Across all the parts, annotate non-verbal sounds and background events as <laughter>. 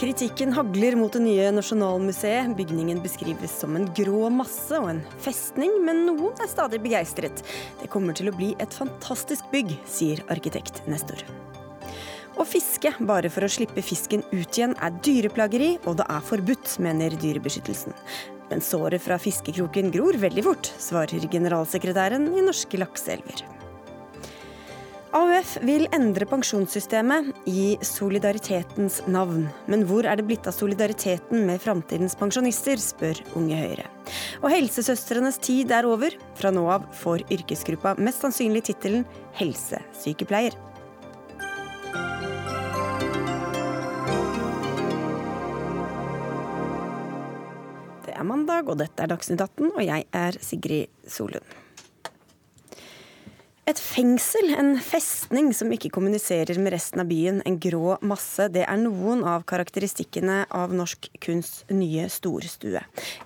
Kritikken hagler mot det nye Nasjonalmuseet. Bygningen beskrives som en grå masse og en festning, men noen er stadig begeistret. Det kommer til å bli et fantastisk bygg, sier arkitekt Nestor. Å fiske bare for å slippe fisken ut igjen er dyreplageri, og det er forbudt, mener Dyrebeskyttelsen. Men såret fra fiskekroken gror veldig fort, svarer generalsekretæren i Norske lakseelver. AUF vil endre pensjonssystemet i solidaritetens navn. Men hvor er det blitt av solidariteten med framtidens pensjonister, spør Unge Høyre. Og helsesøstrenes tid er over. Fra nå av får yrkesgruppa mest sannsynlig tittelen helsesykepleier. Det er mandag, og dette er Dagsnytt 18, og jeg er Sigrid Solund. Et fengsel, en festning som ikke kommuniserer med resten av byen, en grå masse, det er noen av karakteristikkene av norsk kunsts nye storstue.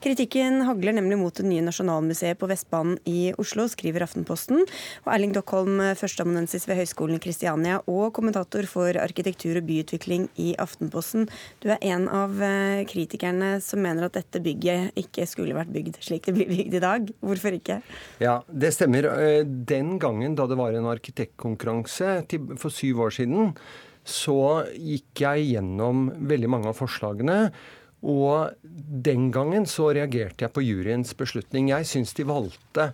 Kritikken hagler nemlig mot det nye Nasjonalmuseet på Vestbanen i Oslo, skriver Aftenposten. Og Erling Dockholm, førsteamanuensis ved Høgskolen i Kristiania og kommentator for arkitektur og byutvikling i Aftenposten. Du er en av eh, kritikerne som mener at dette bygget ikke skulle vært bygd slik det blir bygd i dag. Hvorfor ikke? Ja, det stemmer. Eh, den gangen da det var en arkitektkonkurranse for syv år siden, så gikk jeg gjennom veldig mange av forslagene. Og den gangen så reagerte jeg på juryens beslutning. Jeg syns de valgte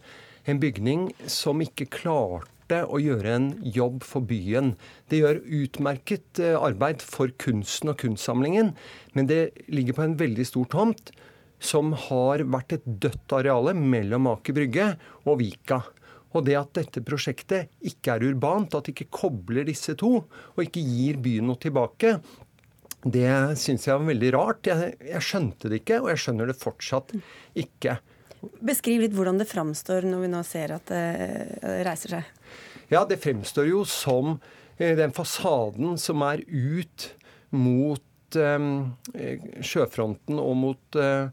en bygning som ikke klarte å gjøre en jobb for byen. Det gjør utmerket eh, arbeid for kunsten og kunstsamlingen, men det ligger på en veldig stor tomt som har vært et dødt areale mellom Aker Brygge og Vika. Og det at dette prosjektet ikke er urbant, at det ikke kobler disse to, og ikke gir byen noe tilbake, det syns jeg var veldig rart. Jeg, jeg, skjønte det ikke, og jeg skjønner det fortsatt ikke. Beskriv litt hvordan det framstår når vi nå ser at det reiser seg. Ja, det fremstår jo som eh, den fasaden som er ut mot um, sjøfronten og mot uh,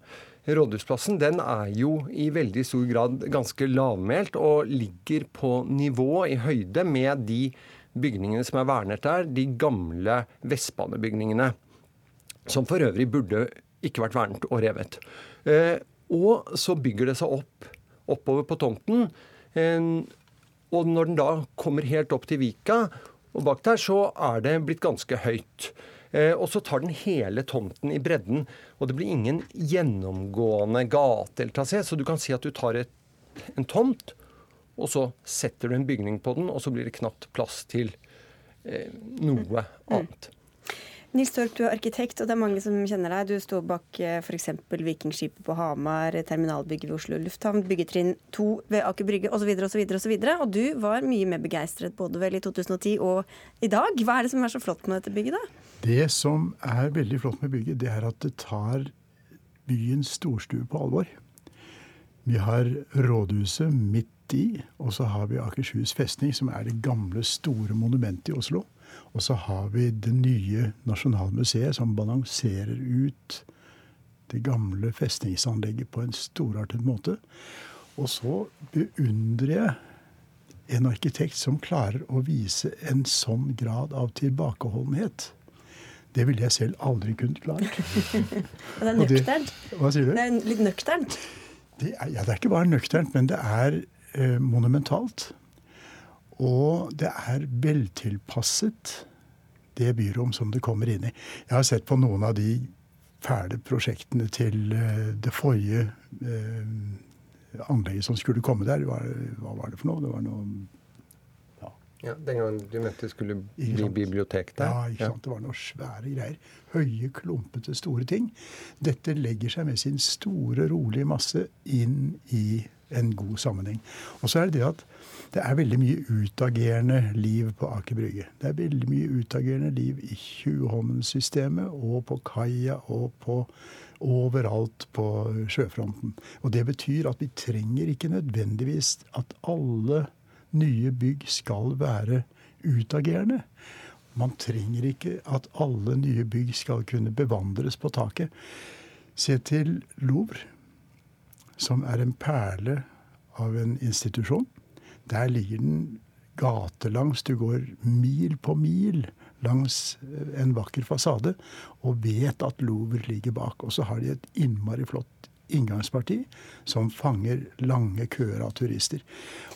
Rådhusplassen den er jo i veldig stor grad ganske lavmælt og ligger på nivå, i høyde, med de bygningene som er vernet der, de gamle Vestbanebygningene. Som for øvrig burde ikke vært vernet og revet. Eh, og så bygger det seg opp oppover på tomten. Og når den da kommer helt opp til Vika, og bak der, så er det blitt ganske høyt. Eh, og så tar den hele tomten i bredden. Og det blir ingen gjennomgående gate eller trasé. Så du kan si at du tar et, en tomt, og så setter du en bygning på den, og så blir det knapt plass til eh, noe mm. annet. Nils Torp, du er arkitekt, og det er mange som kjenner deg. Du står bak eh, f.eks. Vikingskipet på Hamar, terminalbygget ved Oslo lufthavn, byggetrinn 2 ved Aker Brygge osv. osv. osv. Og du var mye mer begeistret både vel i 2010 og i dag. Hva er det som er så flott med dette bygget, da? Det som er veldig flott med bygget, det er at det tar byens storstue på alvor. Vi har rådhuset midt i, og så har vi Akershus festning, som er det gamle, store monumentet i Oslo. Og så har vi det nye Nasjonalmuseet som balanserer ut det gamle festningsanlegget på en storartet måte. Og så beundrer jeg en arkitekt som klarer å vise en sånn grad av tilbakeholdenhet. Det ville jeg selv aldri kunnet klart. <laughs> det er nøkternt. Hva sier du? Det er litt nøkternt. Det er, ja, det er ikke bare nøkternt, men det er eh, monumentalt. Og det er veltilpasset det byrom som det kommer inn i. Jeg har sett på noen av de fæle prosjektene til uh, det forrige eh, anlegget som skulle komme der. Hva, hva, var det for noe? Det var noe ja. ja Den gangen du mente det skulle bli bibliotek der? Ja, ikke sant? det var noe svære greier. Høye, klumpete, store ting. Dette legger seg med sin store, rolige masse inn i en god sammenheng. Og så er det det at det er veldig mye utagerende liv på Aker Brygge. Det er veldig mye utagerende liv i Tjuvholmen-systemet og på kaia og på overalt på sjøfronten. Og det betyr at vi trenger ikke nødvendigvis at alle nye bygg skal være utagerende. Man trenger ikke at alle nye bygg skal kunne bevandres på taket. Se til Louvre, som er en perle av en institusjon. Der ligger den gatelangs. Du går mil på mil langs en vakker fasade og vet at Louvre ligger bak. Og så har de et innmari flott inngangsparti som fanger lange køer av turister.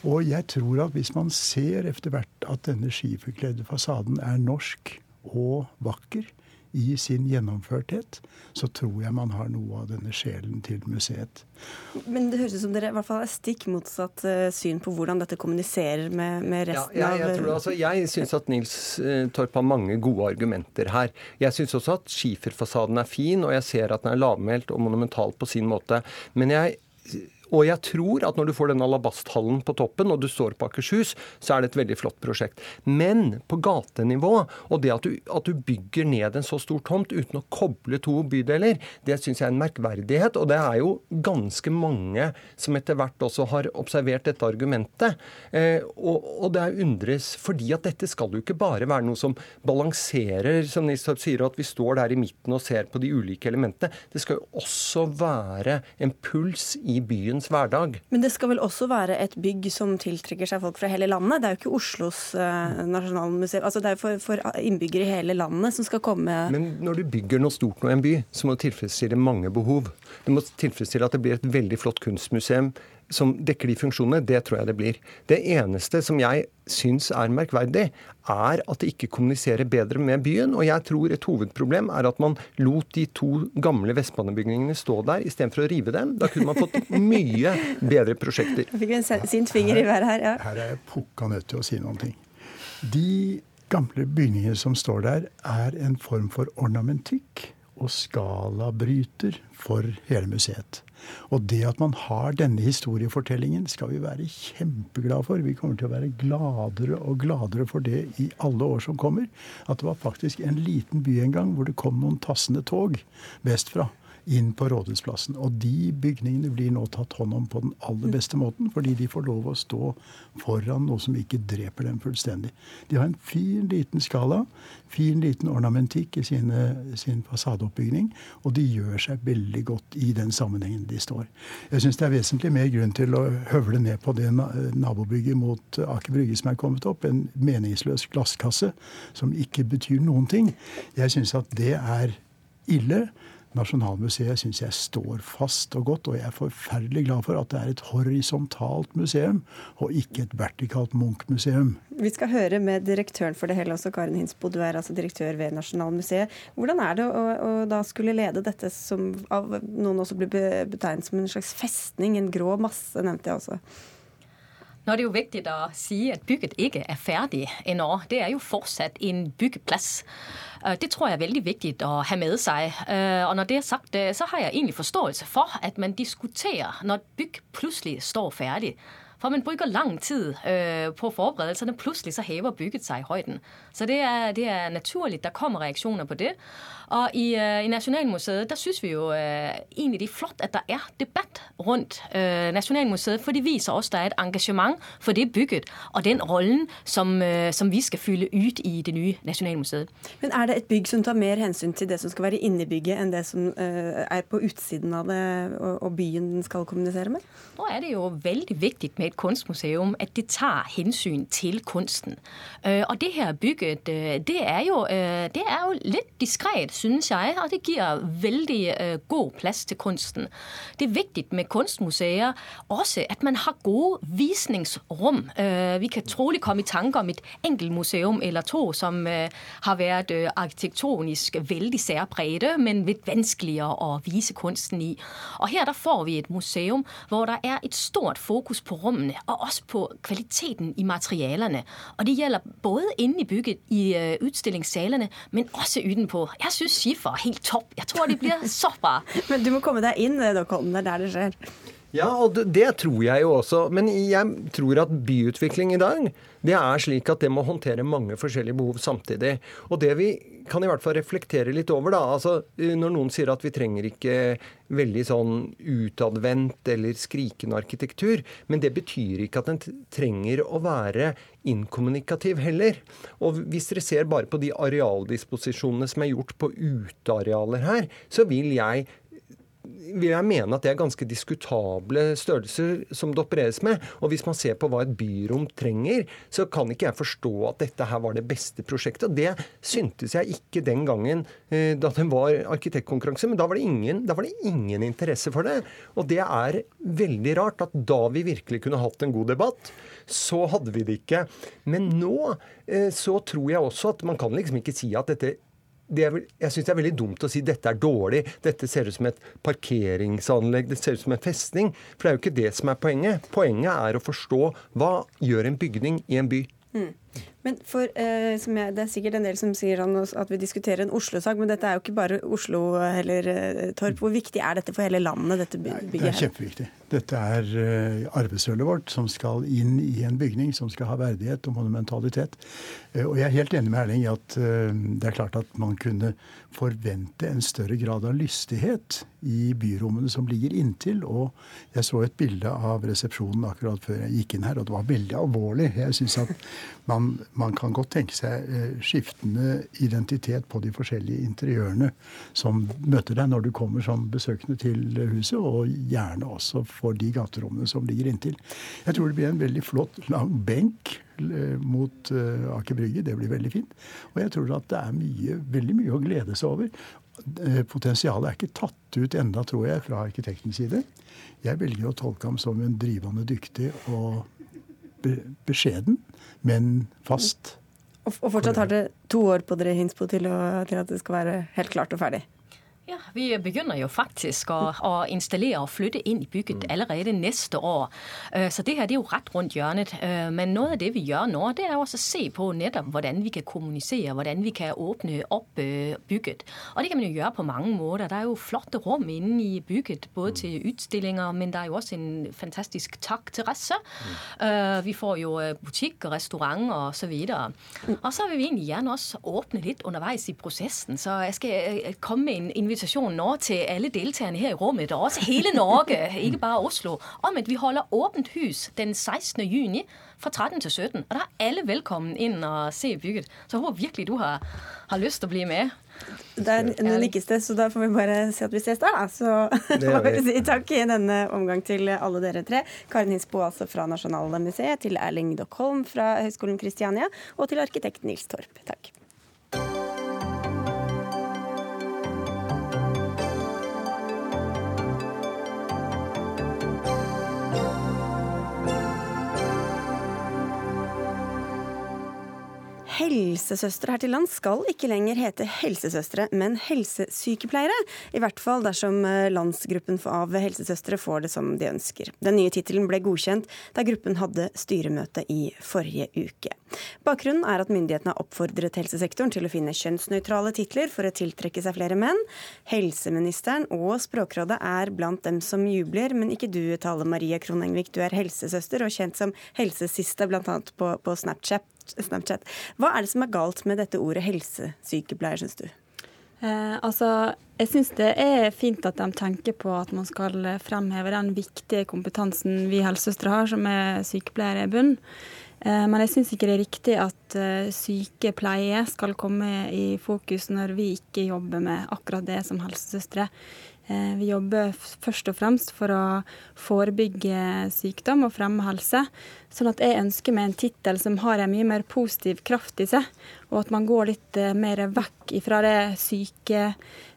Og jeg tror at hvis man ser etter hvert at denne skiferkledde fasaden er norsk og vakker, i sin gjennomførthet, så tror jeg man har noe av denne sjelen til museet. Men det høres ut som dere i hvert fall er stikk motsatt uh, syn på hvordan dette kommuniserer med, med resten ja, jeg, jeg, tror, altså, jeg syns at Nils uh, Torp har mange gode argumenter her. Jeg syns også at skiferfasaden er fin, og jeg ser at den er lavmælt og monumental på sin måte. Men jeg og jeg tror at når du får denne alabasthallen på toppen, og du står på Akershus, så er det et veldig flott prosjekt. Men på gatenivå, og det at du, at du bygger ned en så stor tomt uten å koble to bydeler, det syns jeg er en merkverdighet. Og det er jo ganske mange som etter hvert også har observert dette argumentet. Eh, og, og, det er undres, fordi at dette skal jo ikke bare være noe som balanserer, som Nistorp sier, at vi står der i midten og ser på de ulike elementene. Det skal jo også være en puls i byen byens hverdag. Men det skal vel også være et bygg som tiltrekker seg folk fra hele landet? Det er jo ikke Oslos eh, nasjonalmuseum. Altså, det er for, for, innbyggere i hele landet som skal komme Men når du bygger noe stort nå i en by, så må du tilfredsstille mange behov. Du må tilfredsstille at det blir et veldig flott kunstmuseum som dekker de funksjonene, det tror jeg det blir. Det eneste som jeg syns er merkverdig, er at det ikke kommuniserer bedre med byen. Og jeg tror et hovedproblem er at man lot de to gamle Vestbanebygningene stå der istedenfor å rive dem. Da kunne man fått mye bedre prosjekter. Jeg fikk en sint finger i været her, ja. Her er jeg pukka nødt til å si noen ting. De gamle bygningene som står der, er en form for ornamentikk og skalabryter for hele museet. Og det at man har denne historiefortellingen, skal vi være kjempeglade for. Vi kommer til å være gladere og gladere for det i alle år som kommer. At det var faktisk en liten by en gang hvor det kom noen tassende tog vestfra inn på Rådhusplassen. Og de bygningene blir nå tatt hånd om på den aller beste måten, fordi de får lov å stå foran noe som ikke dreper dem fullstendig. De har en fin, liten skala, fin, liten ornamentikk i sine, sin fasadeoppbygning, og de gjør seg veldig godt i den sammenhengen de står. Jeg syns det er vesentlig mer grunn til å høvle ned på det nabobygget mot Aker Brygge som er kommet opp, en meningsløs glasskasse som ikke betyr noen ting. Jeg syns at det er ille. Nasjonalmuseet syns jeg står fast og godt, og jeg er forferdelig glad for at det er et horisontalt museum, og ikke et vertikalt Munch-museum. Vi skal høre med direktøren for det hele også, Karin Hinsbo. Du er altså direktør ved Nasjonalmuseet. Hvordan er det å, å da skulle lede dette som av noen også blir betegnet som en slags festning, en grå masse, nevnte jeg også? Nå er det jo viktig å si at bygget ikke er ferdig ennå. Det er jo fortsatt en byggeplass. Øh, det tror jeg er veldig viktig å ha med seg. Øh, og når det er sagt, øh, så har jeg egentlig forståelse for at man diskuterer når et bygg plutselig står ferdig. For man bruker lang tid på forberedelsene. Plutselig så hever bygget seg i høyden. Så det er, det er naturlig. Der kommer reaksjoner på det. Og i, uh, i Nasjonalmuseet der syns vi jo uh, egentlig det er flott at der er debatt rundt Nasjonalmuseet. For det viser også at der er et engasjement for det bygget og den rollen som, som, vi skal fylle ut i det nye Nasjonalmuseet. Men er det et bygg som tar mer hensyn til det som skal være inni bygget, enn det som er på utsiden av det og, byen skal kommunisere med? Nå er det jo veldig viktig med et kunstmuseum at det tar hensyn til kunsten. Og det her bygget, det er jo, det er jo litt diskret synes jeg, og det gir veldig god plass til kunsten. Det er viktig med kunstmuseer også at man har gode visningsrom. Uh, vi kan trolig komme i tanke om et enkelt museum eller to som har vært arkitektonisk veldig særpregede, men litt vanskeligere å vise kunsten i. Og her der får vi et museum hvor der er et stort fokus på rommene, og også på kvaliteten i materialene. Og det gjelder både inne i bygget, i utstillingssalene, men også utenpå. Jeg synes Schiffer helt topp. Jeg tror de blir så bra. <laughs> Men du må komme deg inn, Dokholm. Det er der det skjer. Ja, og det, tror jeg jo også. Men jeg tror at byutvikling i dag, det er slik at det må håndtere mange forskjellige behov samtidig. Og det vi kan i hvert fall reflektere litt over, da. Altså, når noen sier at vi trenger ikke veldig sånn utadvendt eller skrikende arkitektur, men det betyr ikke at den trenger å være inkommunikativ heller. Og hvis dere ser bare på de arealdisposisjonene som er gjort på utearealer her, så vil jeg vil jeg mene at det er ganske diskutable størrelser som det opereres med. Og hvis man ser på hva et byrom trenger, så kan ikke jeg forstå at dette her var det beste prosjektet. Og det syntes jeg ikke den gangen eh, da det var arkitektkonkurranse, men da var, ingen, da var det ingen interesse for det. Og det er veldig rart at da vi virkelig kunne hatt en god debatt, så hadde vi det ikke. Men nå eh, så tror jeg også at man kan liksom ikke si at dette er, jeg syns det er veldig dumt å si dette er dårlig, dette ser ut som et parkeringsanlegg, det ser ut som en festning. For det er jo ikke det som er poenget. Poenget er å forstå hva gjør en bygning i en by. Mm. Men for, eh, jeg, Det er sikkert en del som sier at vi diskuterer en Oslo-sak, men dette er jo ikke bare Oslo heller, eh, Torp. Hvor viktig er dette for hele landet? dette bygget? Det er kjempeviktig. Dette er uh, arvesølvet vårt som skal inn i en bygning som skal ha verdighet og monumentalitet. Uh, og jeg er helt enig med Erling i at uh, det er klart at man kunne forvente en større grad av lystighet i byrommene som ligger inntil. Og jeg så et bilde av resepsjonen akkurat før jeg gikk inn her, og det var veldig alvorlig. Jeg synes at man man kan godt tenke seg eh, skiftende identitet på de forskjellige interiørene som møter deg når du kommer som besøkende til huset, og gjerne også for de gaterommene som ligger inntil. Jeg tror det blir en veldig flott, lang benk eh, mot uh, Aker Brygge. Det blir veldig fint. Og jeg tror at det er mye, veldig mye å glede seg over. Potensialet er ikke tatt ut enda, tror jeg, fra arkitektens side. Jeg velger å tolke ham som en drivende dyktig og beskjeden men fast. Og, fortsatt har dere to år på dere Hinspo til, å, til at det skal være helt klart og ferdig? Ja, Vi begynner jo faktisk å, å, installere og flytte inn i bygget mm. allerede neste år. Øh, så det her det er jo rett rundt hjørnet. Øh, men noe av det vi gjør nå, det er også å se på nettopp hvordan vi kan kommunisere, hvordan vi kan åpne opp øh, bygget. Og det kan man jo gjøre på mange måter. Det er jo flotte rom inne i bygget, både mm. til utstillinger, men det er jo også en fantastisk takterrasse. Mm. Vi får jo butikk og restaurant og så videre. Og så vil vi egentlig gjerne også åpne litt underveis i prosessen. Så jeg skal komme med en invitasjon nå til alle deltakerne her i rommet, og også hele Norge, <laughs> ikke bare Oslo, om at vi holder åpent hus den 16. juni fra 13 til 17. Og da er alle velkommen inn og se bygget. Så jeg håper virkelig du har, har lyst til å bli med. Det er en nikkested, så da får vi bare si at vi ses der, da. Så <laughs> må vi si takk i denne omgang til alle dere tre. Karin Hinsbo altså fra Nasjonalmuseet, til Erling Dockholm fra Høgskolen Kristiania, og til arkitekt Nils Torp. Takk. Helsesøstre her til lands skal ikke lenger hete helsesøstre, men helsesykepleiere. I hvert fall dersom eh, landsgruppen av helsesøstre får det som de ønsker. Den nye tittelen ble godkjent da gruppen hadde styremøte i forrige uke. Bakgrunnen er at myndighetene har oppfordret helsesektoren til å finne kjønnsnøytrale titler for å tiltrekke seg flere menn. Helseministeren og Språkrådet er blant dem som jubler, men ikke du, Tale Marie Kronengvik. Du er helsesøster og kjent som helsesiste, bl.a. På, på Snapchat. Snapchat. Hva er det som er galt med dette ordet helsesykepleier, syns du? Eh, altså, jeg syns det er fint at de tenker på at man skal fremheve den viktige kompetansen vi helsesøstre har, som er sykepleiere i bunn. Eh, men jeg syns ikke det er riktig at eh, sykepleie skal komme i fokus når vi ikke jobber med akkurat det som helsesøstre. Eh, vi jobber først og fremst for å forebygge sykdom og fremme helse. Sånn at jeg ønsker meg en tittel som har en mye mer positiv kraft i seg, og at man går litt eh, mer vekk fra det syke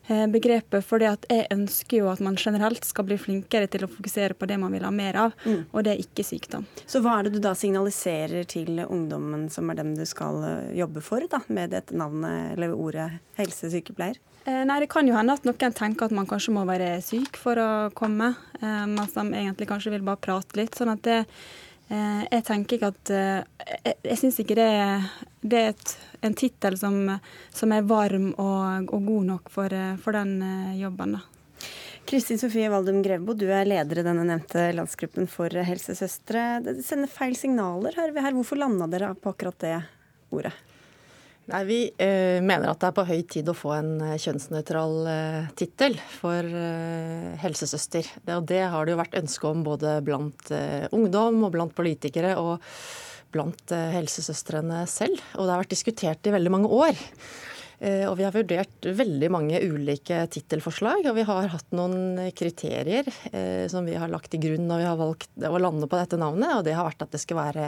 begrepet. For jeg ønsker jo at man generelt skal bli flinkere til å fokusere på det man vil ha mer av, mm. og det er ikke sykdom. Så hva er det du da signaliserer til ungdommen som er dem du skal jobbe for, da, med dette navnet eller ordet helsesykepleier? Eh, nei, Det kan jo hende at noen tenker at man kanskje må være syk for å komme, eh, mens de egentlig kanskje vil bare prate litt. sånn at det, eh, jeg tenker ikke at Jeg, jeg syns ikke det, det er et, en tittel som, som, er varm og, og god nok for, for den jobben. da. Kristin Sofie Valdum Grevbo, du er leder i denne nevnte landsgruppen for helsesøstre. Det sender feil signaler, hører vi her. Hvorfor landa dere på akkurat det ordet? Nei, Vi eh, mener at det er på høy tid å få en eh, kjønnsnøytral eh, tittel for eh, helsesøster. Det, og det har det jo vært ønske om både blant eh, ungdom og blant politikere og blant eh, helsesøstrene selv. Og det har vært diskutert i veldig mange år. Og vi har vurdert veldig mange ulike tittelforslag, og vi har hatt noen kriterier eh, som vi har lagt til grunn når vi har valgt å lande på dette navnet, og det har vært at det skal være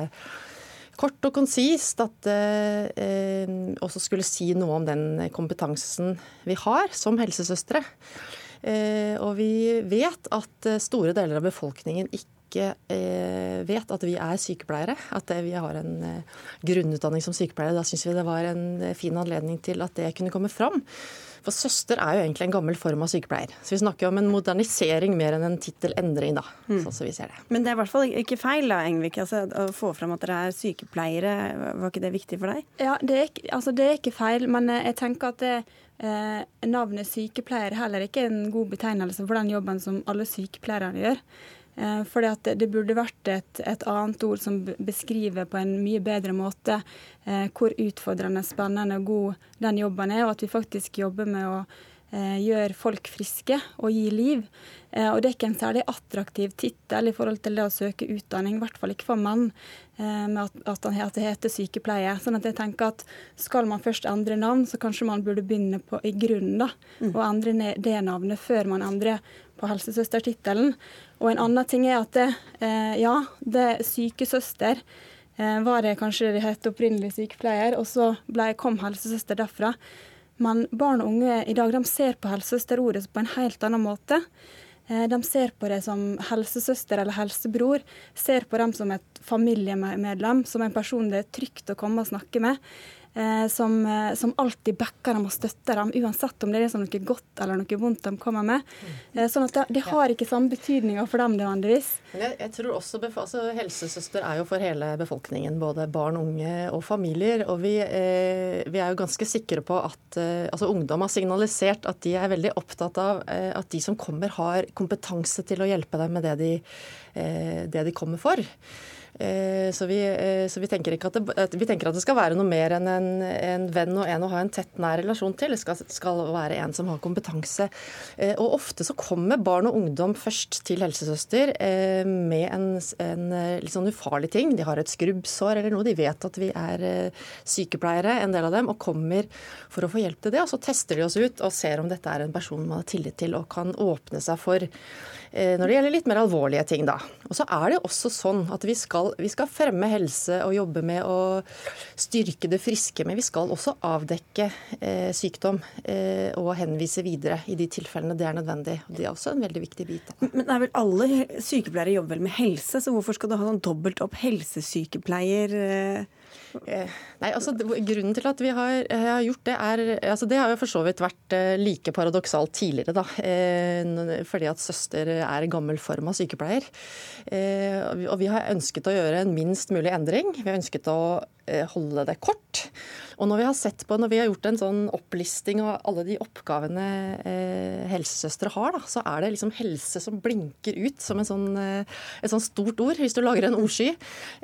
kort og konsist. At det eh, også skulle si noe om den kompetansen vi har som helsesøstre. Eh, og vi vet at store deler av befolkningen ikke eh, vet at vi er sykepleiere, at vi har en eh, grunnutdanning som sykepleiere. Da syns vi det var en eh, fin anledning til at det kunne komme fram. For søster er jo egentlig en gammel form av sykepleier. Så vi snakker om en modernisering mer enn en tittelendring, da. Mm. Sånn som vi ser det. Men det er i hvert fall ikke feil, da, Engvik. Altså, å få fram at dere er sykepleiere, var ikke det viktig for deg? Ja, det er, altså, det er ikke feil, men jeg tenker at det, eh, navnet sykepleier heller ikke er en god betegnelse for den jobben som alle sykepleierne gjør. Eh, at det burde vært et, et, annet ord som beskriver på en mye bedre måte eh, hvor utfordrende, spennende og god den jobben er, og at vi faktisk jobber med å eh, gjøre folk friske og gi liv. Eh, og det er ikke en særlig attraktiv tittel i forhold til det å søke utdanning, i hvert fall ikke for menn, eh, med at, at, at, det heter sykepleie. Sånn at jeg tenker at skal man først endre navn, så kanskje man burde begynne på, i grunnen, da, mm. og endre det navnet før man endrer på helsesøstertittelen. Og en annen ting er at det, eh, ja, det sykesøster eh, var det kanskje det het opprinnelig sykepleier, og så ble, kom helsesøster derfra. Men barn og unge i dag de ser på helsesøsterordet på en helt annen måte. Eh, de ser på det som helsesøster eller helsebror, ser på dem som et familiemedlem, som en person det er trygt å komme og snakke med. Eh, som, eh, som, alltid backer dem og støtter dem, uansett om det er liksom noe godt eller noe vondt de kommer med. Eh, sånn at det, det har ikke samme betydninga for dem nødvendigvis. Jeg, jeg tror også, altså, Helsesøster er jo for hele befolkningen, både barn, unge og familier. Og vi, eh, vi er jo ganske sikre på at eh, altså, ungdom har signalisert at de er veldig opptatt av eh, at de som kommer, har kompetanse til å hjelpe dem med det de, det de kommer for. Eh, så vi, eh, så vi, tenker at det, vi, tenker at det, skal være noe mer enn en, en, venn og en å ha en tett, nær relasjon til. Det skal, skal, være en som har kompetanse. Eh, og ofte så kommer barn og ungdom først til helsesøster med en, en litt sånn ufarlig ting. De har et skrubbsår eller noe. De vet at vi er sykepleiere, en del av dem, og kommer for å få hjelp til det. Og så tester de oss ut og ser om dette er en person man har tillit til og kan åpne seg for når det gjelder litt mer alvorlige ting, da. Og så er det også sånn at vi skal vi skal fremme helse og jobbe med å styrke det friske, men vi skal også avdekke eh, sykdom eh, og henvise videre i de tilfellene det er nødvendig. Det er også en veldig viktig bit. Men det er vel alle sykepleiere jobber vel med helse, så hvorfor skal du ha sånn dobbelt opp helsesykepleier? Eh? Eh, nei, altså Grunnen til at vi har, eh, har gjort det, er altså Det har jo for så vidt vært eh, like paradoksalt tidligere, da. Fordi at søster er gammel form av sykepleier. Og vi har ønsket å gjøre en minst mulig endring. Vi har ønsket å holde det kort. Og når vi har sett på, når vi har gjort en sånn opplisting av alle de oppgavene eh, helsesøstre har, da, så er det liksom helse som blinker ut som sånn, eh, et sånn stort ord, hvis du lager en ordsky.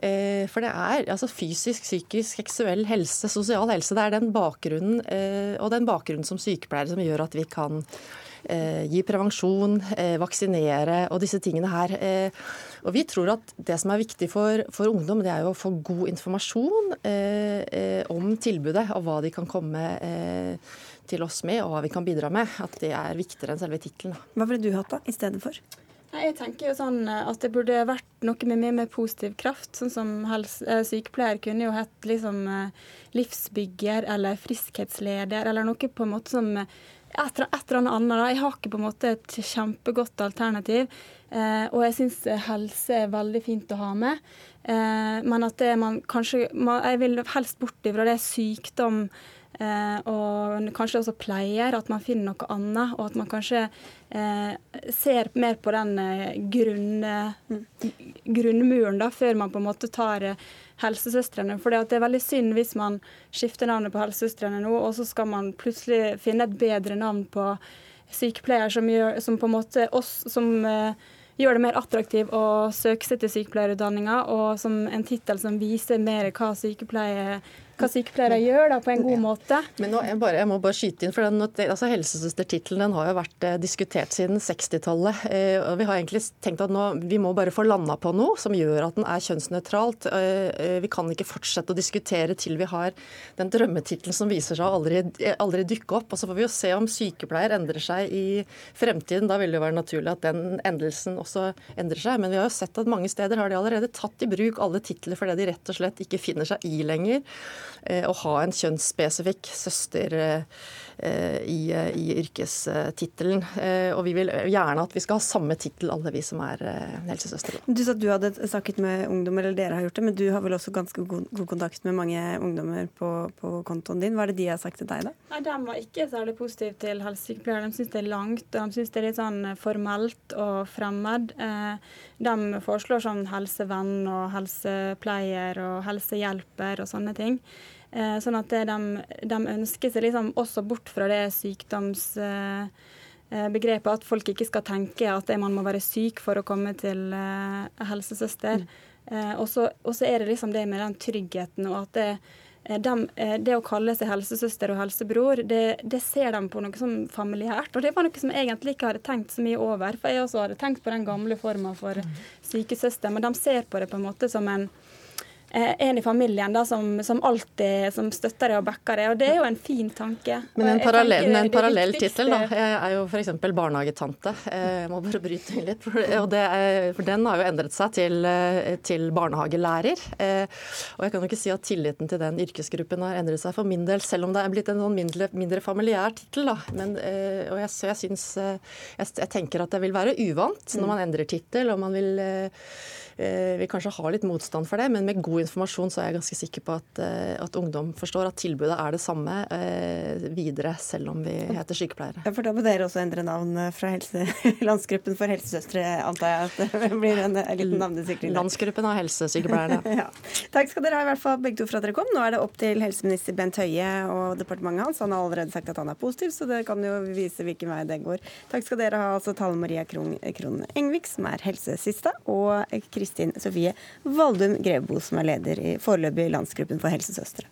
Eh, for det er altså fysisk, psykisk, seksuell helse, sosial helse. Det er den bakgrunnen, eh, og den bakgrunnen som sykepleiere som gjør at vi kan eh, gi prevensjon, eh, vaksinere og disse tingene her. Eh, og Vi tror at det som er viktig for, for ungdom, det er jo å få god informasjon eh, eh, om tilbudet og hva de kan komme eh, til oss med, og hva vi kan bidra med. At det er viktigere enn selve tittelen. Hva ville du hatt da, i stedet for? Jeg tenker jo sånn at det burde vært noe med mye mer positiv kraft. Sånn som helse, sykepleier kunne jo hett liksom livsbygger eller friskhetsleder, eller noe på en måte som et, eller annet. Jeg har ikke på en måte et kjempegodt alternativ. Eh, og jeg syns helse er veldig fint å ha med. Eh, men at det man kanskje man, Jeg vil helst bort ifra det sykdom eh, og kanskje også pleier. At man finner noe annet, og at man kanskje eh, ser mer på den eh, grunn, grunnmuren da, før man på en måte tar eh, helsesøstrene. For det er veldig synd hvis man skifter navnet på helsesøstrene nå, og så skal man plutselig finne et bedre navn på sykepleier som, gjør, som på en måte oss, som uh, gjør det mer attraktivt å søke seg til sykepleierutdanninga, og som en tittel som viser mer hva sykepleie hva sykepleiere gjør da, på en god måte. Men nå, jeg, bare, jeg må bare skyte inn, for den, altså, Helsesøstertittelen har jo vært eh, diskutert siden 60-tallet. Eh, Vi har egentlig tenkt at nå, vi må bare få landa på noe som gjør at den er kjønnsnøytralt. Eh, eh vi kan ikke fortsette å diskutere til vi har den drømmetittelen som viser seg å aldri, aldri dukke opp. Og Så får vi jo se om sykepleier endrer seg i fremtiden. Da vil det jo være naturlig at den endelsen også endrer seg. Men vi har jo sett at mange steder har de allerede tatt i bruk alle titler fordi de rett og slett ikke finner seg i lenger. Eh, å ha en kjønnsspesifikk søster eh, i, i yrkestittelen. Eh, og vi vil gjerne at vi skal ha samme tittel, alle vi som er helsesøstre. Du sa at du hadde snakket med ungdom, eller dere har gjort det, men du har vel også ganske god, god kontakt med mange ungdommer på, på, kontoen din. Hva er det de har sagt til deg, da? Nei, De var ikke særlig positive til helsesykepleiere. De syns det er langt, og de syns det er litt sånn formelt og fremmed. De foreslår sånn helsevenn og helsepleier og helsehjelper og sånne ting. Eh, sånn at de, de, ønsker seg liksom også bort fra det sykdomsbegrepet, at folk ikke skal tenke at man må være syk for å komme til eh, helsesøster. Mm. Eh, og så er det liksom det med den tryggheten og at det, de, det å kalle seg helsesøster og helsebror, det, det, ser de på noe som familiært. Og det var noe som jeg egentlig ikke hadde tenkt så mye over. For jeg også hadde tenkt på den gamle forma for mm. sykesøster, men de ser på det på en måte som en Eh, en i familien da, som, som, alltid som støtter deg og backer deg. Og det er jo en fin tanke. Men en parallell, en parallell tittel da, jeg er jo f.eks. barnehagetante. Eh, jeg må bare bryte inn litt. For, er, for den har jo endret seg til, eh, til, barnehagelærer. Og jeg kan jo ikke si at tilliten til den yrkesgruppen har endret seg for min del, selv om det er blitt en sånn mindre, mindre familiær tittel. Men, og jeg, jeg, syns jeg, jeg, tenker at det vil være uvant når man endrer tittel, og man vil Eh, vil kanskje ha litt motstand for det, men med god informasjon så er jeg ganske sikker på at, eh, at ungdom forstår at tilbudet er det samme eh, videre, selv om vi heter sykepleiere. Ja, for da må dere også endre navn fra helse, <laughs> Landsgruppen for helsesøstre, antar jeg at det <laughs> blir en, en liten navnesikring? Landsgruppen av helsesykepleierne. <laughs> ja. Takk skal dere ha i hvert fall begge to for at dere kom. Nå er det opp til helseminister Bent Høie og departementet hans. Han har allerede sagt at han er positiv, så det kan jo vise hvilken vei det går. Takk skal dere ha, altså Tale Maria Krohn Engvik, som er helsesista, og Kristin Sofie Valdum Grevebo, som er leder i foreløpig landsgruppen for helsesøstre.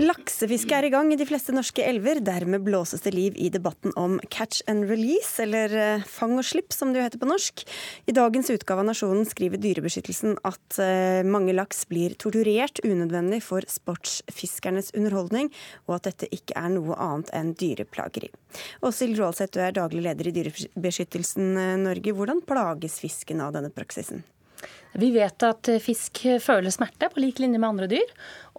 Laksefiske er i gang i de fleste norske elver. Dermed blåses det liv i debatten om catch and release, eller eh, fang og slipp som det jo heter på norsk. I dagens utgave av Nasjonen skriver Dyrebeskyttelsen at eh, mange laks blir torturert unødvendig for sportsfiskernes underholdning, og at dette ikke er noe annet enn dyreplageri. Åshild Rålseth, du er daglig leder i Dyrebeskyttelsen eh, Norge. Hvordan plages fisken av denne praksisen? Vi vet at fisk føler smerte på lik linje med andre dyr.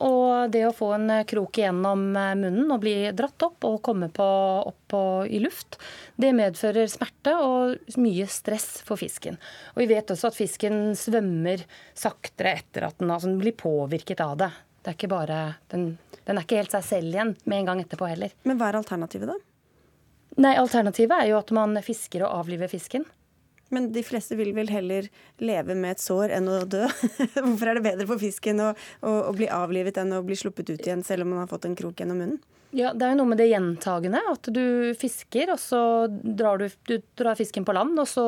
Og det å få en krok gjennom munnen og bli dratt opp og komme på, opp på, i luft, det medfører smerte og mye stress for fisken. Og vi vet også at fisken svømmer saktere etter at den, altså den blir påvirket av det. Det er ikke bare, den, den er ikke helt seg selv igjen med en gang etterpå heller. Men hva er alternativet, da? Nei, Alternativet er jo at man fisker og avliver fisken. Men de fleste vil vel heller leve med et sår enn å dø? <laughs> Hvorfor er det bedre for fisken å, å, å, bli avlivet enn å bli sluppet ut igjen, selv om man har fått en krok gjennom munnen? Ja, Det er jo noe med det gjentagende. At du fisker, og så drar du, du drar fisken på land, og så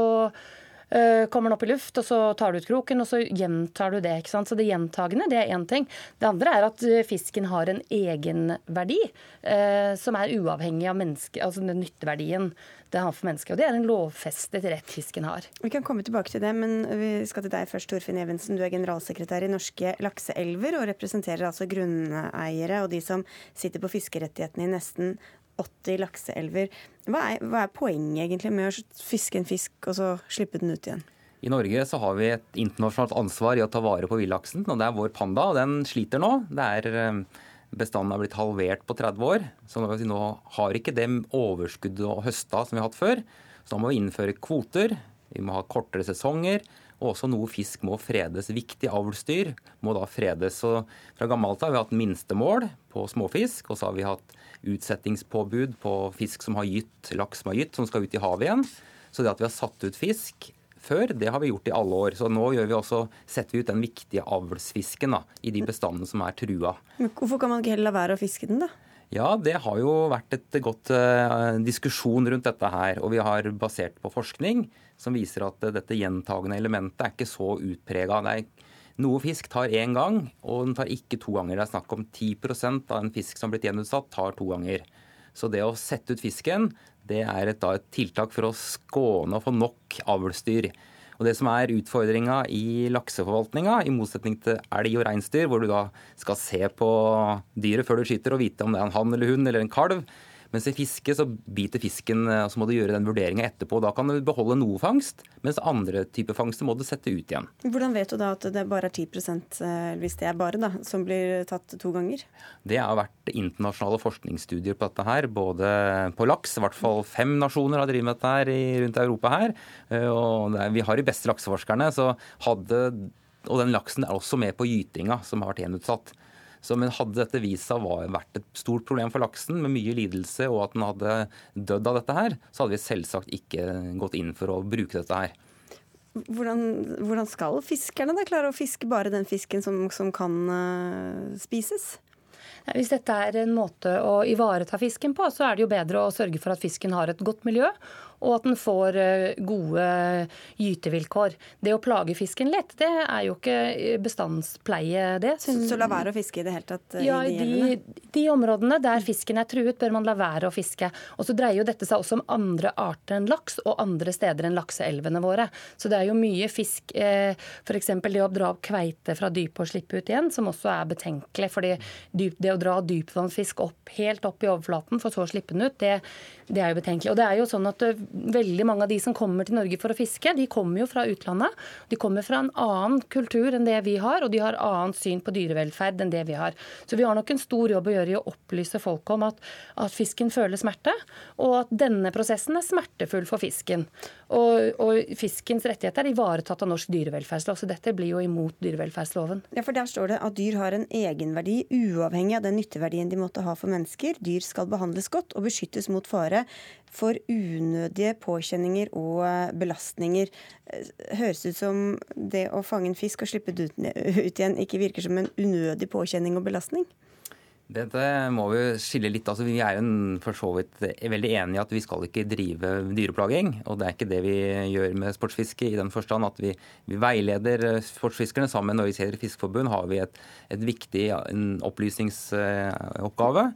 kommer den opp i luft, og så tar du ut kroken, og så gjentar du det. ikke sant? Så det gjentagende det er én ting. Det andre er at øh, fisken har en egenverdi øh, som er uavhengig av menneske, altså den nytteverdien det har for mennesket. Og det er en lovfestet rett fisken har. Vi kan komme tilbake til det, men vi skal til deg først, Torfinn Evensen. Du er generalsekretær i Norske lakseelver og representerer altså grunneiere og de som sitter på fiskerettighetene i nesten 80 lakseelver. Hva er, hva er poenget egentlig med å fiske en fisk og så slippe den ut igjen? I Norge så har vi et internasjonalt ansvar i å ta vare på villaksen. og Det er vår panda, og den sliter nå. Det er eh, bestanden har blitt halvert på 30 år. Så nå har ikke det overskuddet å høsta som vi har hatt før. Så da må vi innføre kvoter, vi må ha kortere sesonger. Og også noe fisk må fredes. Viktig avlsdyr må da fredes. Så fra gammelt av har vi hatt minstemål på småfisk, og så har vi hatt utsettingspåbud på fisk som har gytt, laks som har gytt, som skal ut i havet igjen. Så det at vi har satt ut fisk før. Det har vi gjort i alle år. Så nå vi også, setter vi ut den viktige avlsfisken da, i de bestandene som er trua. Men hvorfor kan man ikke heller la være å fiske den, da? Ja, det har jo vært et godt uh, diskusjon rundt dette her. Og vi har basert på forskning som viser at dette gjentagende elementet er ikke så utprega. Noe fisk tar én gang, og den tar ikke to ganger. Det er snakk om 10% av en fisk som har blitt gjenutsatt, tar to ganger. Så det å sette ut fisken, det er et, da, et tiltak for å skåne og få nok avlsdyr. Og Det som er utfordringa i lakseforvaltninga, i motsetning til elg og reinsdyr, hvor du da skal se på dyret før du skyter og vite om det er en hann eller hund eller en kalv, mens i fiske så biter fisken, og så må du gjøre den vurderinga etterpå. Da kan du beholde noe fangst, mens andre typer fangster må du sette ut igjen. Hvordan vet du da at det bare er 10 eh, hvis det er bare, da, som blir tatt to ganger? Det har vært internasjonale forskningsstudier på dette her, både på laks. I hvert fall fem nasjoner har drevet med dette her rundt Europa her. Eh, og vi har de beste lakseforskerne. så hadde og den laksen er også med på gytinga, som har vært gjenutsatt. Så, men hadde dette vist seg å vært et stort problem for laksen, med mye lidelse, og at den hadde dødd av dette her, så hadde vi selvsagt ikke gått inn for å bruke dette her. Hvordan, hvordan skal fiskerne da klare å fiske bare den fisken som, som kan uh, spises? Hvis dette er en måte å ivareta fisken på, så er det jo bedre å sørge for at fisken har et godt miljø, og at den får eh, gode gytevilkår. Det å plage fisken lett, det er jo ikke bestandspleie, det. Så, så la være å fiske i det hele tatt? Eh, ja, i de, de, områdene der fisken er truet, bør man la være å fiske. Og så dreier jo dette seg også om andre arter enn laks, og andre steder enn lakseelvene våre. Så det er jo mye fisk, eh, f.eks. det å dra opp kveite fra dypet og slippe ut igjen, som også er betenkelig. fordi det å dra dypvannsfisk opp, helt opp i overflaten, for så å slippe den ut, det, det er jo betenkelig. Og det er jo sånn at veldig mange av de som kommer til Norge for å fiske, de kommer jo fra utlandet. De kommer fra en annen kultur enn det vi har, og de har annet syn på dyrevelferd enn det vi har. Så vi har nok en stor jobb å gjøre i å opplyse folk om at, at fisken føler smerte, og at denne prosessen er smertefull for fisken. Og, og fiskens rettigheter er ivaretatt av norsk dyrevelferdslov, så dette blir jo imot dyrevelferdsloven. Ja, for Der står det at dyr har en egenverdi uavhengig av den nytteverdien de måtte ha for mennesker. Dyr skal behandles godt og beskyttes mot fare for unødige påkjenninger og belastninger. Høres ut som det å fange en fisk og slippe det ut igjen ikke virker som en unødig påkjenning og belastning? Dette må vi skille litt. Altså, vi er jo for så vidt veldig enige i at vi skal ikke drive dyreplaging. Og det er ikke det vi gjør med sportsfiske, i den forstand at vi, vi veileder sportsfiskerne. Sammen med Norges Heder Fiskeforbund har vi et, et viktig opplysningsoppgave.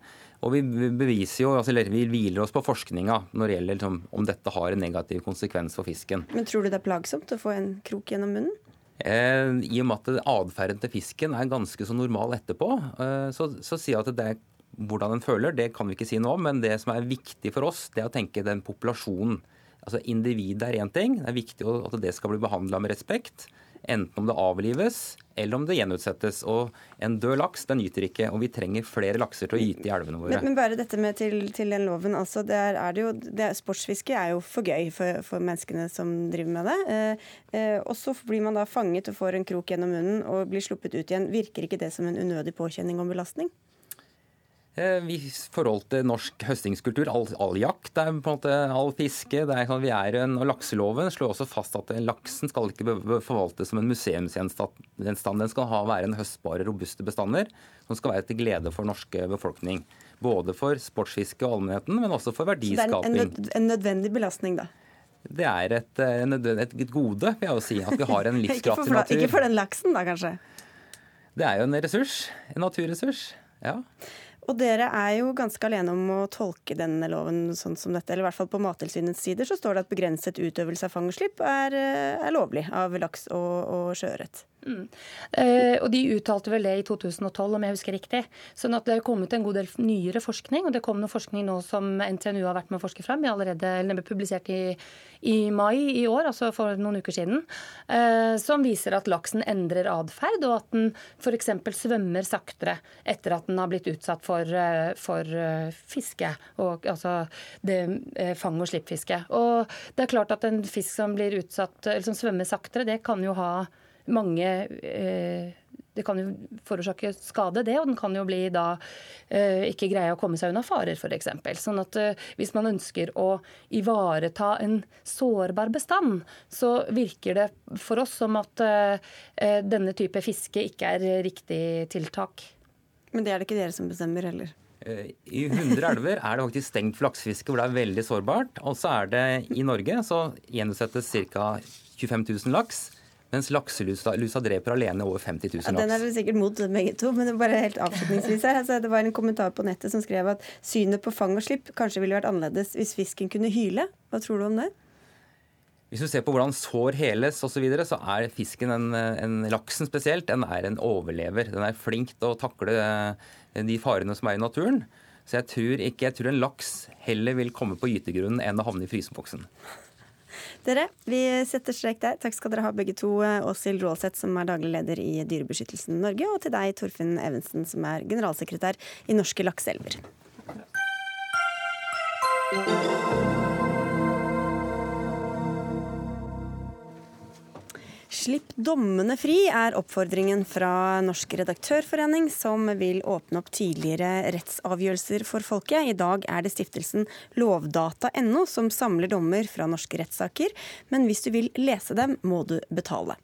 Og vi beviser jo, altså, vi hviler oss på forskninga når det gjelder liksom, om dette har en negativ konsekvens for fisken. Men tror du det er plagsomt å få en krok gjennom munnen? Eh, I og med at atferden til fisken er ganske så normal etterpå, eh, så, så sier jeg at det er hvordan den føler, det kan vi ikke si noe om, men det som er viktig for oss, det er å tenke den populasjonen. Altså Individet er én ting, det er viktig at det skal bli behandla med respekt. Enten om det avlives eller om det gjenutsettes. Og en død laks den gyter ikke, og vi trenger flere lakser til å gyte i elvene våre. Men, men bare dette med til, til den loven. altså der er det jo, det, Sportsfiske er jo for gøy for, for menneskene som driver med det. Eh, eh, og så blir man da fanget og får en krok gjennom munnen og blir sluppet ut igjen. Virker ikke det som en unødig påkjenning og belastning? Eh, I forhold til norsk høstingskultur, all, all, jakt, det er på en måte all fiske det er, sånn, vi er en, og Lakseloven slår også fast at laksen skal ikke forvaltes som en museumsgjenstand. Den skal ha, være en høstbare, robuste bestander som skal være til glede for norske befolkning. Både for sportsfiske og allmennheten, men også for verdiskaping. Så det er en, en nødvendig belastning, da? Det er et, et, et gode, vil jeg jo si. At vi har en <laughs> livskraftig natur. Ikke for den laksen, da, kanskje? Det er jo en ressurs. En naturressurs. Ja. Og dere er jo ganske alene om å tolke denne loven sånn som dette. Eller i hvert fall på Mattilsynets sider så står det at begrenset utøvelse av fangerslipp er, eh, er lovlig av laks og, og sjøørret. Mm. Eh, og de uttalte vel det i 2012, om jeg husker riktig. Sånn at det er kommet en god del nyere forskning, og det kom noe forskning nå som NTNU har vært med å forske frem. Allerede, eller ble publisert i, i, mai i år, altså for noen uker siden, eh, som viser at laksen endrer atferd, og at den f.eks. svømmer saktere etter at den har blitt utsatt for, eh, for eh, fiske, og, altså det eh, fang- og slippfiske. Og det er klart at en fisk som blir utsatt, eller som svømmer saktere, det kan jo ha mange eh, det kan jo forårsake skade, det, og den kan jo bli da eh, ikke greie å komme seg unna farer, f.eks. Sånn at eh, hvis man ønsker å ivareta en sårbar bestand, så virker det for oss som at eh, denne type fiske ikke er riktig tiltak. Men det er det ikke dere som bestemmer heller? Eh, I 100 elver er det faktisk stengt for laksefiske, hvor det er veldig sårbart. Og så er det i Norge så gjenutsettes ca. 25 000 laks. Mens lakselusa dreper alene over 50 000 laks. Ja, den er vel sikkert mot begge to, men det bare helt avslutningsvis her. Altså, det var en kommentar på nettet som skrev at synet på fang og slipp kanskje ville vært annerledes hvis fisken kunne hyle. Hva tror du om det? Hvis du ser på hvordan sår heles osv., så, videre, så er fisken, en, en, laksen spesielt, den er en overlever. Den er flink til å takle de farene som er i naturen. Så jeg tror ikke, jeg tror en laks heller vil komme på gytegrunnen enn å havne i fryseboksen. Dere, vi setter strek der. Takk skal dere ha begge to. Åshild Rålseth, som er daglig leder i Dyrebeskyttelsen Norge, og til deg, Torfinn Evensen, som er generalsekretær i Norske lakseelver. Slipp dommene fri, er oppfordringen fra Norsk redaktørforening, som vil åpne opp tidligere rettsavgjørelser for folket. I dag er det stiftelsen lovdata.no som samler dommer fra norske rettssaker, men hvis du vil lese dem, må du betale.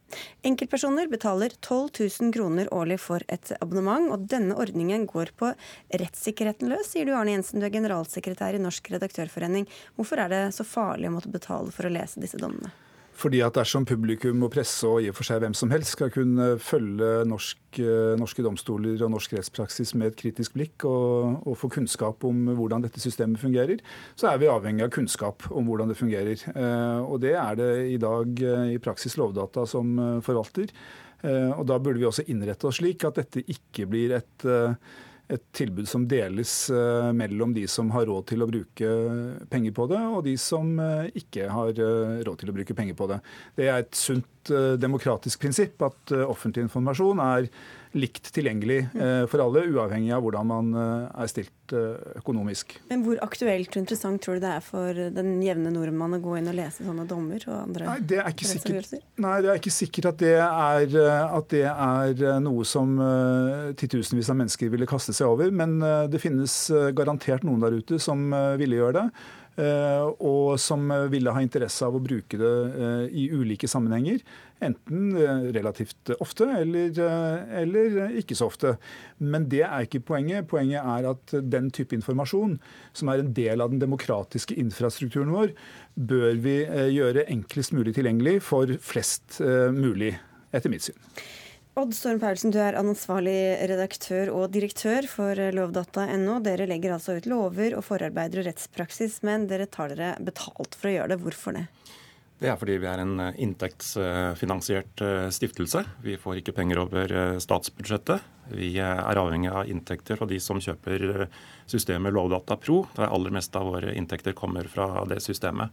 Enkeltpersoner betaler 12 000 kroner årlig for et abonnement, og denne ordningen går på rettssikkerheten løs, sier du Arne Jensen, du er generalsekretær i Norsk redaktørforening. Hvorfor er det så farlig å måtte betale for å lese disse dommene? Fordi at dersom publikum og presse og i og for seg hvem som helst skal kunne følge norsk, eh, norske domstoler og norsk rettspraksis med et kritisk blikk og, og, få kunnskap om hvordan dette systemet fungerer, så er vi avhengig av kunnskap om hvordan det fungerer. Eh, og det er det i dag eh, i praksis Lovdata som forvalter. Og da burde vi også innrette oss slik at dette ikke blir et et tilbud som deles eh, mellom de som har råd til å bruke penger på det, og de som eh, ikke har eh, råd til å bruke penger på det. Det er et sunt demokratisk prinsipp at offentlig informasjon er likt tilgjengelig eh, for alle, uavhengig av hvordan man eh, er stilt eh, økonomisk. Men Hvor aktuelt og interessant tror du det er for den jevne nordmann å gå inn og lese sånne dommer og andre Nei, det er ikke sikkert, nei, det er ikke sikkert at det er, at det er noe som titusenvis av mennesker ville kaste seg over. Men det finnes garantert noen der ute som ville gjøre det. Og som ville ha interesse av å bruke det i ulike sammenhenger. Enten eh, relativt ofte eller, eh, eller, ikke så ofte. Men det er ikke poenget. Poenget er at den type informasjon, som er en del av den demokratiske infrastrukturen vår, bør vi eh, gjøre enklest mulig tilgjengelig for flest mulig, etter mitt syn. Odd Storm Paulsen, du er ansvarlig redaktør og direktør for lovdata.no. Dere legger altså ut lover og forarbeider og rettspraksis, men dere tar dere betalt for å gjøre det. Hvorfor det? Det er fordi vi er en eh, inntektsfinansiert eh, stiftelse. Vi får ikke penger over eh, statsbudsjettet. Vi er avhengig av inntekter fra de som kjøper systemet Lovdata Pro. Det aller meste av våre inntekter kommer fra det systemet.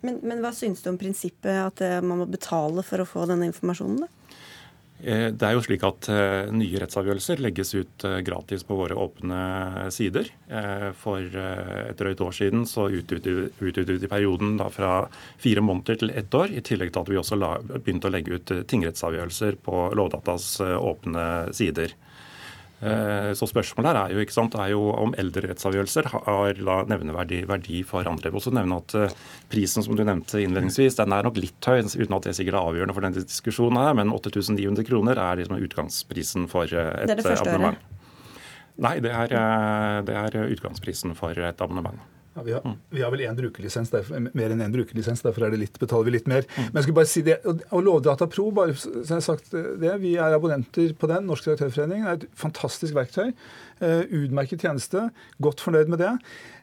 Men, men hva syns du om prinsippet at man må betale for å få denne informasjonen? da? Eh, det er jo slik at eh, Nye rettsavgjørelser legges ut eh, gratis på våre åpne sider. For et drøyt år siden så utvidet vi perioden fra fire måneder til ett år. I tillegg til at vi også begynte å legge ut tingrettsavgjørelser på Lovdatas åpne sider. Eh, så spørsmålet her er jo, sant, er jo om eldrerettsavgjørelser har nevneverdig verdi for andre. Jeg vil også nevne at eh, Prisen som du nevnte innledningsvis, den er nok litt høy, uten at det sikkert er avgjørende for denne diskusjonen. her, Men 8900 kroner er liksom utgangsprisen for eh, et det det abonnement. Nei, det er, det er utgangsprisen for et abonnement. Ja, vi, har, mm. vi, har, vel én brukerlisens, derfor, mer enn én brukerlisens, derfor litt, betaler vi litt mer. Mm. Men jeg skulle bare si det, og Lovdata Pro, bare så jeg har sagt det, vi er abonnenter på den. Norsk redaktørforening er et fantastisk verktøy. Uh, utmerket tjeneste. Godt fornøyd med det.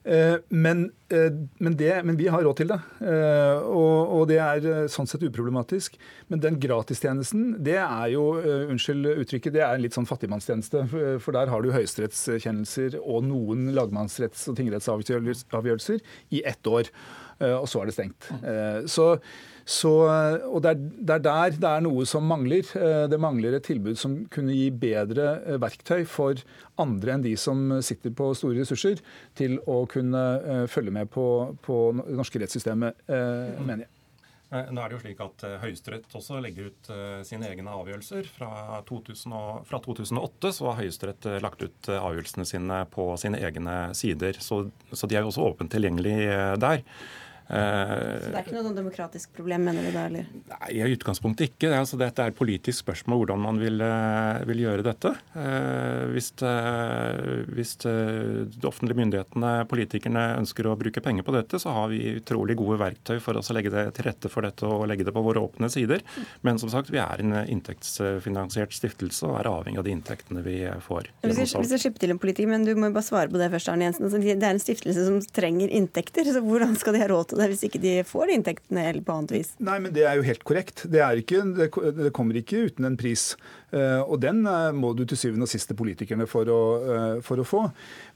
Uh, men, uh, men, det, men, vi har råd til det. Og, og, det er sånn sett uproblematisk. Men den gratistjenesten, det er jo, unnskyld uttrykket, det er en litt sånn fattigmannstjeneste. For der har du høyesterettskjennelser og noen lagmannsretts- og tingrettsavgjørelser i ett år. Og så er det stengt. Så så, og det er, det er, der det er noe som mangler. Eh, det mangler et tilbud som kunne gi bedre eh, verktøy for andre enn de som sitter på store ressurser, til å kunne eh, følge med på, på det norske rettssystemet, mener jeg. Nå er det jo slik at Høyesterett også legger ut sine egne avgjørelser. Fra, 2000 og, fra 2008 så har Høyesterett lagt ut avgjørelsene sine på sine egne sider. Så, så de er jo også åpent tilgjengelig der. Så det er ikke noe sånn demokratisk problem, mener du da? eller? Nei, I utgangspunktet ikke. Altså, dette er et politisk spørsmål hvordan man vil, eh, vil gjøre dette. Eh, hvis, eh, hvis eh, de offentlige myndighetene, politikerne, ønsker å bruke penger på dette, så har vi utrolig gode verktøy for oss å legge det til rette for dette og legge det på våre åpne sider. Men som sagt, vi er en inntektsfinansiert stiftelse og er avhengig av de inntektene vi får. Vi jeg, skal, jeg slipper slippe til en politiker, men du må jo bare svare på det først, Arne Jensen. Altså, det er en stiftelse som trenger inntekter, så hvordan skal de ha råd til det hvis ikke de får inntektene eller på annet vis? Nei, men det er jo helt korrekt. Det, ikke, det kommer ikke uten en pris. Eh, Og den eh, må du til syvende og sist til politikerne for å, eh, for å få.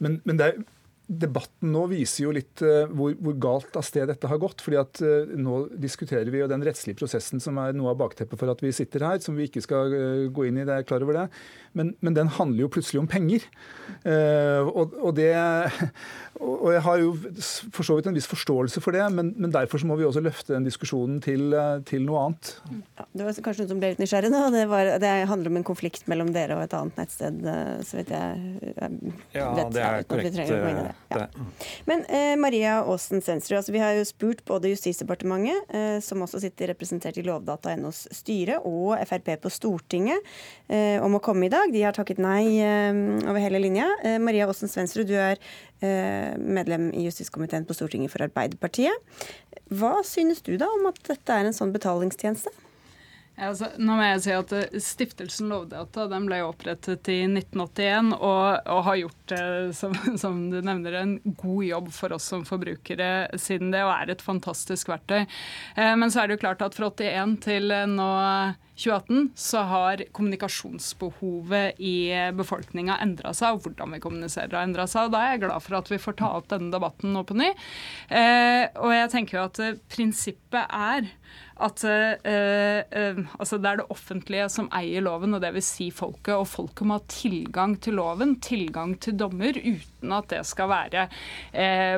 Men, men det er, debatten nå viser jo litt eh, hvor, hvor galt av sted dette har gått. fordi at eh, Nå diskuterer vi jo den rettslige prosessen som er noe av bakteppet for at vi sitter her, som vi ikke skal eh, gå inn i, det er klar over det. Men, men den handler jo plutselig om penger. Eh, og, og, det, og jeg har jo for så vidt en viss forståelse for det, men, men derfor så må vi også løfte den diskusjonen til, til noe annet. Ja, det var kanskje noen som ble litt nysgjerrig nå. Det, var, det handler om en konflikt mellom dere og et annet nettsted, så vidt jeg, jeg Ja, vet. det er korrekt. Ja. Men eh, Maria Aasen Sensrud, altså vi har jo spurt både Justisdepartementet, eh, som også sitter representert i Lovdata.nos styre, og Frp på Stortinget eh, om å komme i dag. De har takket nei eh, over hele linja. Eh, Maria Aasen Svendsrud, du er eh, medlem i justiskomiteen på Stortinget for Arbeiderpartiet. Hva synes du da om at dette er en sånn betalingstjeneste? Altså, nå må jeg si at eh, Stiftelsen Lovdata den ble opprettet i 1981 og, og har gjort eh, som, <laughs> som du nevner, en god jobb for oss som forbrukere siden det, og er et fantastisk verktøy. Eh, men så er det jo klart at fra 81 til eh, nå 2018 så har kommunikasjonsbehovet i befolkninga endra seg, og hvordan vi kommuniserer har endra seg. og Da er jeg glad for at vi får ta opp denne debatten nå på ny. Eh, og jeg tenker jo at eh, prinsippet er at eh, eh, altså det er det offentlige som eier loven, og vil si folket. Og folket må ha tilgang til loven, tilgang til dommer, uten at det skal være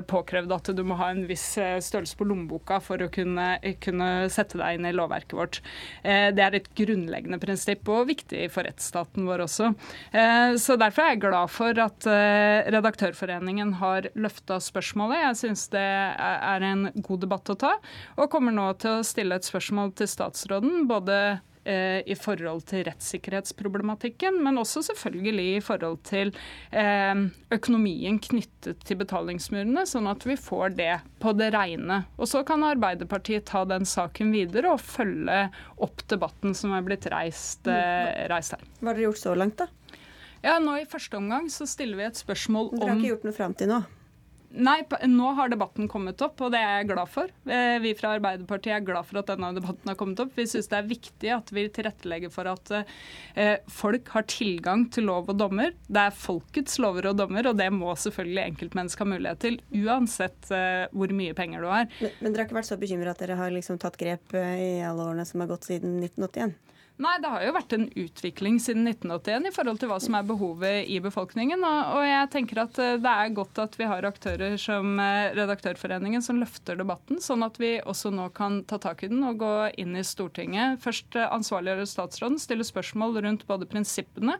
påkrevd at du må ha en viss størrelse på lommeboka for å kunne, kunne sette deg inn i lovverket vårt. Det er et grunnleggende prinsipp, og viktig for rettsstaten vår også. Eh, så Derfor er jeg glad for at eh, Redaktørforeningen har løfta spørsmålet. Jeg syns det er en god debatt å ta, og kommer nå til å stille et spørsmål til statsråden. både i forhold til rettssikkerhetsproblematikken, men også selvfølgelig i forhold til eh, økonomien knyttet til betalingsmurene, sånn at vi får det på det rene. Og så kan Arbeiderpartiet ta den saken videre og følge opp debatten som er blitt reist, eh, reist her. Hva har dere gjort så langt, da? Ja, nå I første omgang så stiller vi et spørsmål om Dere har ikke gjort noe fram til nå? Nei, nå har debatten kommet opp, og det er jeg glad for. Eh, Vi fra Arbeiderpartiet er glad for at denne debatten har kommet opp. Vi syns det er viktig at vi tilrettelegger for at eh, folk har tilgang til lov og dommer. Det er folkets lover og dommer, og det må selvfølgelig enkeltmennesker ha mulighet til, uansett eh, hvor mye penger du har. Men, men dere har ikke vært så bekymra at dere har liksom tatt grep i alle årene som har gått siden 1981? Nei, det har jo vært en utvikling siden 1981 i forhold til hva som er behovet i befolkningen. Og, jeg tenker at eh, det er godt at vi har aktører som eh, Redaktørforeningen som løfter debatten, sånn at vi også nå kan ta tak i den og gå inn i Stortinget. Først eh, ansvarliggjøre statsråden, stille spørsmål rundt både prinsippene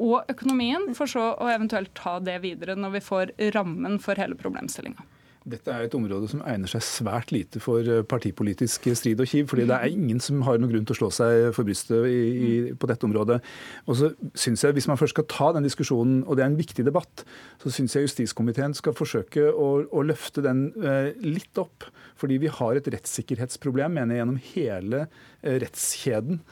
og økonomien, for så å eventuelt ta det videre når vi får rammen for hele problemstillinga. Dette er et område som egner seg svært lite for eh, partipolitisk strid og kiv. fordi det er ingen som har noen grunn til å slå seg for brystet i, i, på dette området. Og så synes jeg, Hvis man først skal ta den diskusjonen, og det er en viktig debatt, så syns jeg justiskomiteen skal forsøke å, å løfte den eh, litt opp. Fordi vi har et rettssikkerhetsproblem mener jeg, gjennom hele eh, rettskjeden.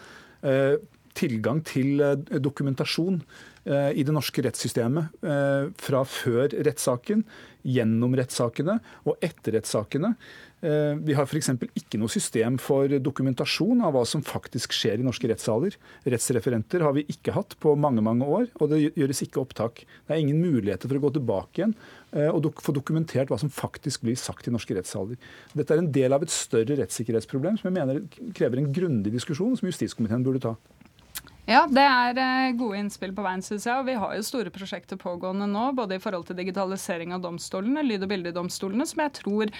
Eh, tilgang til eh, dokumentasjon i det norske rettssystemet eh, fra før rettssaken, gjennom rettssakene og etter rettssakene. Eh, Vi har f.eks. ikke noe system for dokumentasjon av hva som faktisk skjer i norske rettssaler. Rettsreferenter har vi ikke hatt på mange mange år, og det gjøres ikke opptak. Det er ingen muligheter for å gå tilbake igjen eh, og få dokumentert hva som faktisk blir sagt i norske rettssaler. Dette er en del av et større rettssikkerhetsproblem som jeg mener krever en grundig diskusjon, som justiskomiteen burde ta. Ja, det er eh, gode innspill på veien, syns jeg. Og vi har jo store prosjekter pågående nå, både i forhold til digitalisering av domstolene, lyd- og bildedomstolene, som jeg tror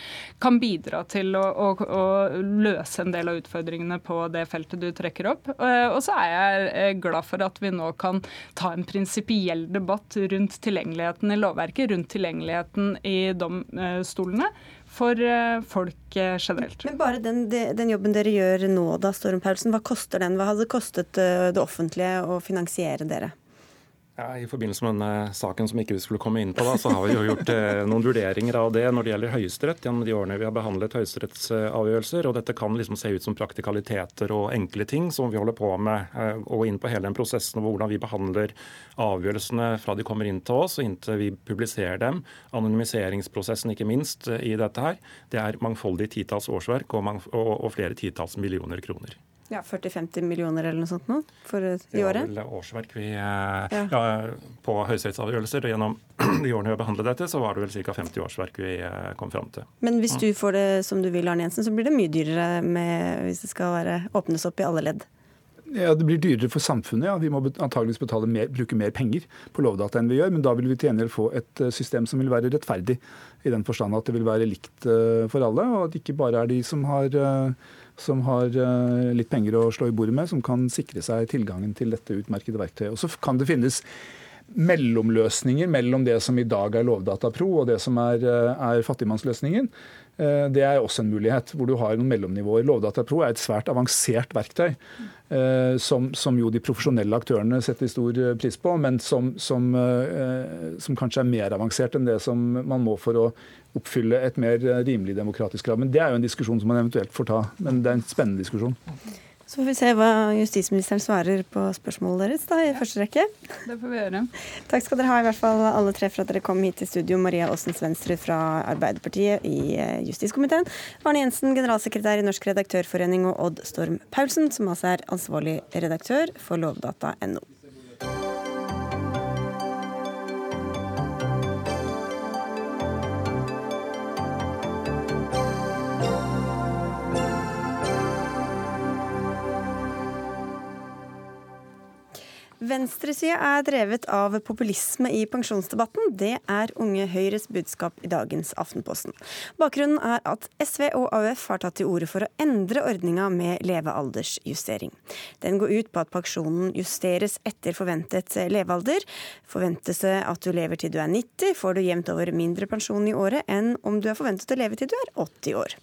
kan bidra til å, å, å løse en del av utfordringene på det feltet du trekker opp. Eh, Og så er jeg eh, glad for at vi nå kan ta en prinsipiell debatt rundt tilgjengeligheten i lovverket, rundt tilgjengeligheten i domstolene. For folk generelt. Men bare den, den, jobben dere gjør nå da, Storm Paulsen, hva koster den? Hva hadde det kostet det offentlige å finansiere dere? Ja, I forbindelse med denne saken som ikke vi skulle komme inn på, da, så har vi jo gjort eh, noen vurderinger av det når det gjelder Høyesterett, gjennom de årene vi har behandlet høyesterettsavgjørelser. og Dette kan liksom se ut som praktikaliteter og enkle ting som vi holder på med. Eh, og inn på hele den prosessen og hvordan vi behandler avgjørelsene fra de kommer inn til oss og inntil vi publiserer dem. Anonymiseringsprosessen ikke minst eh, i dette her. Det er mangfoldige titalls årsverk og, og, og flere titalls millioner kroner. Ja, 40-50 millioner eller noe sånt nå for i året? Det var vel årsverk vi, eh, ja. Ja, på høyesterettsavgjørelser. Og gjennom <clears throat> de årene vi har behandlet dette, så var det vel ca. 50 årsverk vi eh, kom fram til. Men hvis mm. du får det som du vil, Arne Jensen, så blir det mye dyrere med, hvis det skal være, åpnes opp i alle ledd? Ja, Det blir dyrere for samfunnet. ja. Vi må antageligvis betale mer, bruke mer penger på Lovdata enn vi gjør. Men da vil vi til gjengjeld få et eh, system som vil være rettferdig, i den forstand at det vil være likt for alle. Og at det ikke bare er de som har som har eh, litt penger å slå i bordet med, som kan sikre seg tilgangen til dette utmerkede verktøyet. Og Så kan det finnes mellomløsninger mellom det som i dag er Lovdata Pro og det som er, eh, er fattigmannsløsningen. Eh, det er også en mulighet, hvor du har noen mellomnivåer. Lovdata Pro er et svært avansert verktøy. Som, som jo de profesjonelle aktørene setter stor pris på, men som, som, som, kanskje er mer avansert enn det som man må for å oppfylle et mer rimelig demokratisk krav. Men Det er jo en diskusjon som man eventuelt får ta. Men det er en spennende diskusjon. Så får vi se hva justisministeren svarer på spørsmålet deres da, i første rekke. <laughs> Det får vi gjøre. Takk skal dere ha, i hvert fall alle tre for at dere kom hit til studio. Maria Aasen Svendsrud fra Arbeiderpartiet i eh, justiskomiteen. Arne Jensen, generalsekretær i Norsk redaktørforening, og Odd Storm Paulsen, som altså er ansvarlig redaktør for lovdata.no. Venstresida er drevet av populisme i pensjonsdebatten. Det er Unge Høyres budskap i dagens Aftenposten. Bakgrunnen er at SV og AUF har tatt til orde for å endre ordninga med levealdersjustering. Den går ut på at pensjonen justeres etter forventet levealder. Forventes det at du lever til du er 90, får du jevnt over mindre pensjon i året enn om du er forventet å leve til du er 80 år.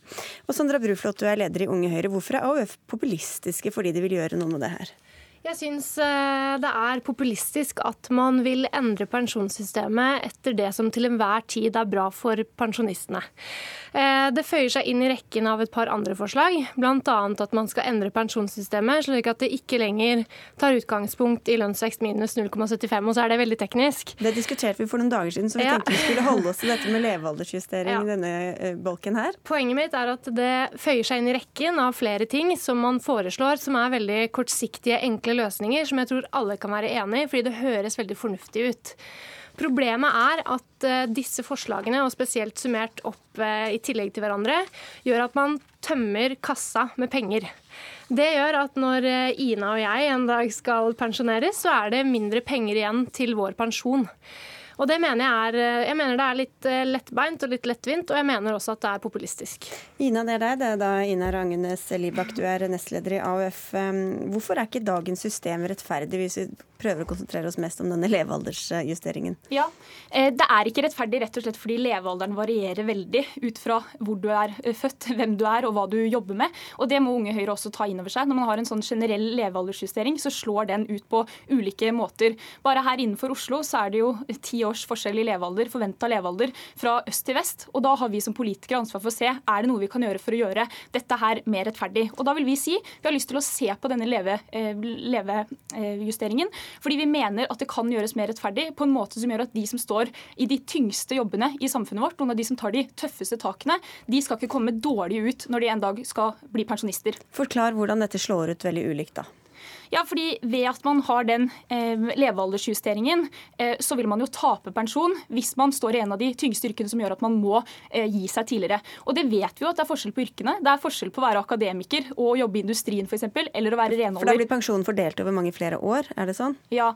Og Sandra Bruflot, du er leder i Unge Høyre. Hvorfor er AUF populistiske fordi de vil gjøre noe med det her? Jeg syns eh, det er populistisk at man vil endre pensjonssystemet etter det som til enhver tid er bra for pensjonistene. Eh, det føyer seg inn i rekken av et par andre forslag, bl.a. at man skal endre pensjonssystemet slik at det ikke lenger tar utgangspunkt i lønnsvekst minus 0,75, og så er det veldig teknisk. Det diskuterte vi for noen dager siden, så vi ja. tenkte vi skulle holde oss til dette med levealdersjustering ja. i denne eh, bolken her. Poenget mitt er at det føyer seg inn i rekken av flere ting som man foreslår som er veldig kortsiktige, enkle løsninger som jeg tror alle kan være enig i, fordi det høres veldig fornuftig ut. Problemet er at eh, disse forslagene, og spesielt summert opp eh, i tillegg til hverandre, gjør at man tømmer kassa med penger. Det gjør at når eh, Ina og jeg en dag skal pensjoneres, så er det mindre penger igjen til vår pensjon. Og det mener jeg, er, eh, jeg mener det er litt eh, lettbeint og litt lettvint, og jeg mener også at det er populistisk. Ina, det er deg. Det er da Ina Rangenes Libak, du er nestleder i AUF. Hvorfor er ikke dagens system rettferdig, hvis vi prøver å konsentrere oss mest om denne levealdersjusteringen? Ja, eh, det er ikke rettferdig rett og slett fordi levealderen varierer veldig ut fra hvor du er født, <laughs> hvem du er og hva du jobber med. Og det må Unge Høyre også ta inn over seg. Når man har en sånn generell levealdersjustering, så slår den ut på ulike måter. Bare her innenfor Oslo så er det jo ti års forskjell i levealder, forventa levealder, fra øst til vest. Og da har vi som politikere ansvar for å se er det noe vi kan gjøre for å gjøre dette her mer rettferdig. Og da vil vi si vi har lyst til å se på denne levejusteringen, leve fordi vi mener at det kan gjøres mer rettferdig på en måte som gjør at de som står i de tyngste jobbene i samfunnet vårt, noen av de som tar de tøffeste takene, de skal ikke komme dårlig ut når de en dag skal bli pensjonister. Forklar hvordan dette slår ut veldig ulikt, da. Ja, fordi Ved at man har den eh, levealdersjusteringen, eh, så vil man jo tape pensjon hvis man står i en av de tyngste yrkene som gjør at man må eh, gi seg tidligere. Og det vet vi jo at det er forskjell på yrkene. Det er forskjell på å være akademiker og jobbe i industrien f.eks., eller å være renholder. For da blir pensjonen fordelt over mange flere år, er det sånn? Ja.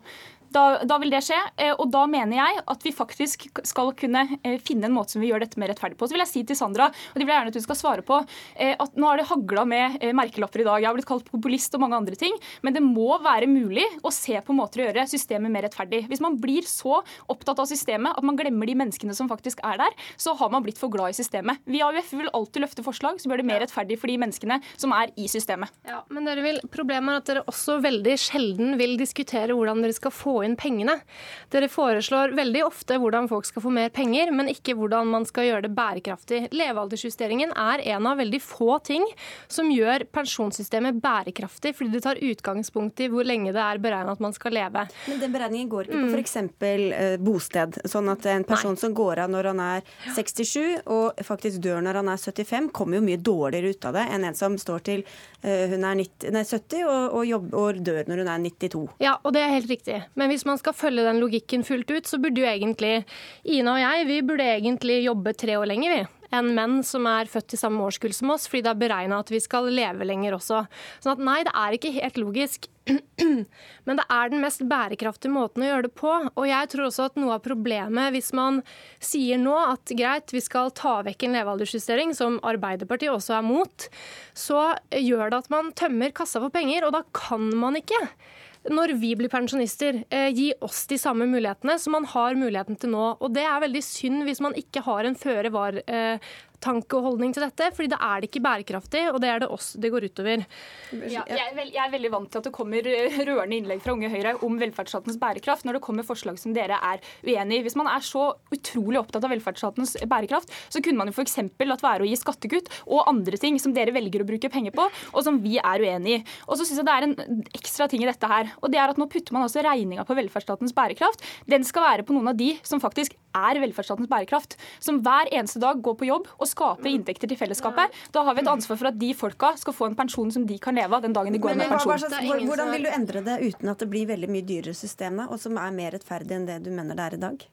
Da, da, vil det skje. Eh, og da mener jeg at vi faktisk skal kunne eh, finne en måte som vi gjør dette mer rettferdig på. Så vil jeg si til Sandra, og det vil jeg gjerne at hun skal svare på, eh, at nå har det hagla med merkelapper i dag. Jeg har blitt kalt populist og mange andre ting. Men det må være mulig å se på måter å gjøre systemet mer rettferdig. Hvis man blir så opptatt av systemet at man glemmer de menneskene som faktisk er der, så har man blitt for glad i systemet. Vi i AUF vil alltid løfte forslag som gjør det mer rettferdig for de menneskene som er i systemet. Ja, men dere vil, Problemet er at dere også veldig sjelden vil diskutere hvordan dere skal få inn pengene. Dere foreslår veldig ofte hvordan folk skal få mer penger, men ikke hvordan man skal gjøre det bærekraftig. Levealdersjusteringen er en av veldig få ting som gjør pensjonssystemet bærekraftig, fordi det tar utgangspunkt i hvor lenge det er beregnet at man skal leve. Men den beregningen går ikke på f.eks. Uh, bosted. Sånn at en person Nei. som går av når han er 67 og faktisk dør når han er 75, kommer jo mye dårligere ut av det enn en som står til uh, hun er 90, nei, 70 og, og, jobb, og, dør når hun er 92. Ja, og det er helt riktig. Men hvis man skal følge den logikken fullt ut, så burde jo egentlig Ina og jeg vi burde egentlig jobbe tre år lenger, vi enn menn som er født i samme årskull som oss, fordi det er beregna at vi skal leve lenger også. Sånn at nei, det er ikke helt logisk. <clears throat> Men det er den mest bærekraftige måten å gjøre det på. Og jeg tror også at noe av problemet hvis man sier nå at greit, vi skal ta vekk en levealdersjustering, som Arbeiderpartiet også er mot, så gjør det at man tømmer kassa for penger, og da kan man ikke når vi blir pensjonister, eh, gi oss de samme mulighetene som man har muligheten til nå. Og Det er veldig synd hvis man ikke har en føre var eh, tanke og holdning til dette, fordi da er det ikke bærekraftig, og det er det oss det går utover. Ja, jeg, er jeg, er veldig vant til at det kommer rørende innlegg fra Unge Høyre om velferdsstatens bærekraft når det kommer forslag som dere er uenig i. Hvis man er så utrolig opptatt av velferdsstatens bærekraft, så kunne man jo f.eks. latt være å gi skattekutt og andre ting som dere velger å bruke penger på, og som vi er uenig i. Og så syns jeg det er en ekstra ting i dette her, og det er at nå putter man altså regninga på velferdsstatens bærekraft. Den skal være på noen av de som faktisk er velferdsstatens bærekraft. Som hver eneste dag går på jobb og skaper inntekter til fellesskapet. Da har vi et ansvar for at de folka skal få en pensjon som de kan leve av den dagen de går Men, med pensjon. Hvordan vil du endre det uten at det blir veldig mye dyrere system, og som er mer rettferdig enn det du mener det er i dag?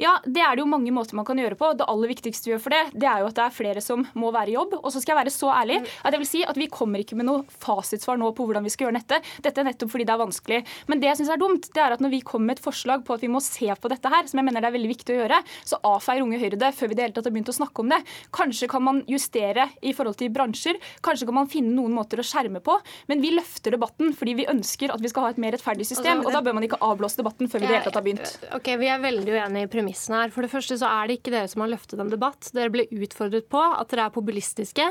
Ja, Det er det jo mange måter man kan gjøre på. Det aller viktigste vi gjør for det, det er jo at det er flere som må være i jobb. Og så skal jeg være så ærlig at jeg vil si at vi kommer ikke med noe fasitsvar nå på hvordan vi skal gjøre dette. Dette er nettopp fordi det er vanskelig. Men det jeg syns er dumt, det er at når vi kommer med et forslag på at vi må se på dette her, som jeg mener det er veldig viktig å gjøre, så avfeier Unge Høyre det før vi det hele tatt har begynt å snakke om det. Kanskje kan man justere i forhold til bransjer, kanskje kan man finne noen måter å skjerme på, men vi løfter debatten fordi vi ønsker at vi skal ha et mer rettferdig system, og da bør man ikke avblåse debatten før vi det hele tatt har begynt. Okay, Vi er veldig uenige i premissene her. For det første så er det ikke dere som har løftet en debatt. Dere ble utfordret på at dere er populistiske.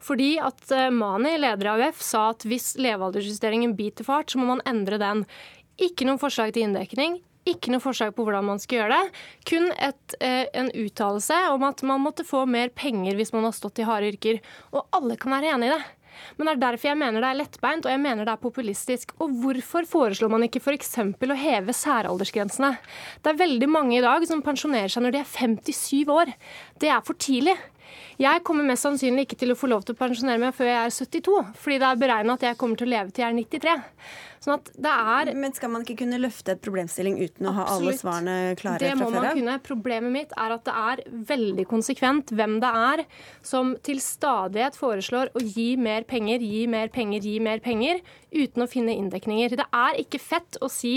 Fordi at eh, Mani, leder i AUF, sa at hvis levealdersjusteringen biter fart, så må man endre den. Ikke noen forslag til inndekning. Ikke noe forslag på hvordan man skal gjøre det. Kun et, eh, en uttalelse om at man måtte få mer penger hvis man har stått i harde yrker. Og alle kan være enig i det. Men det er derfor jeg mener det er lettbeint og jeg mener det er populistisk. Og hvorfor foreslår man ikke f.eks. å heve særaldersgrensene? Det er veldig mange i dag som pensjonerer seg når de er 57 år. Det er for tidlig. Jeg kommer mest sannsynlig ikke til å få lov til å pensjonere meg før jeg er 72, fordi det er beregna at jeg kommer til å leve til jeg er 93. Sånn at det er Men skal man ikke kunne løfte et problemstilling uten å ha alle svarene klare det fra før av? Kunne. Problemet mitt er at det er veldig konsekvent hvem det er som til stadighet foreslår å gi mer penger, gi mer penger, gi mer penger, uten å finne inndekninger. Det er ikke fett å si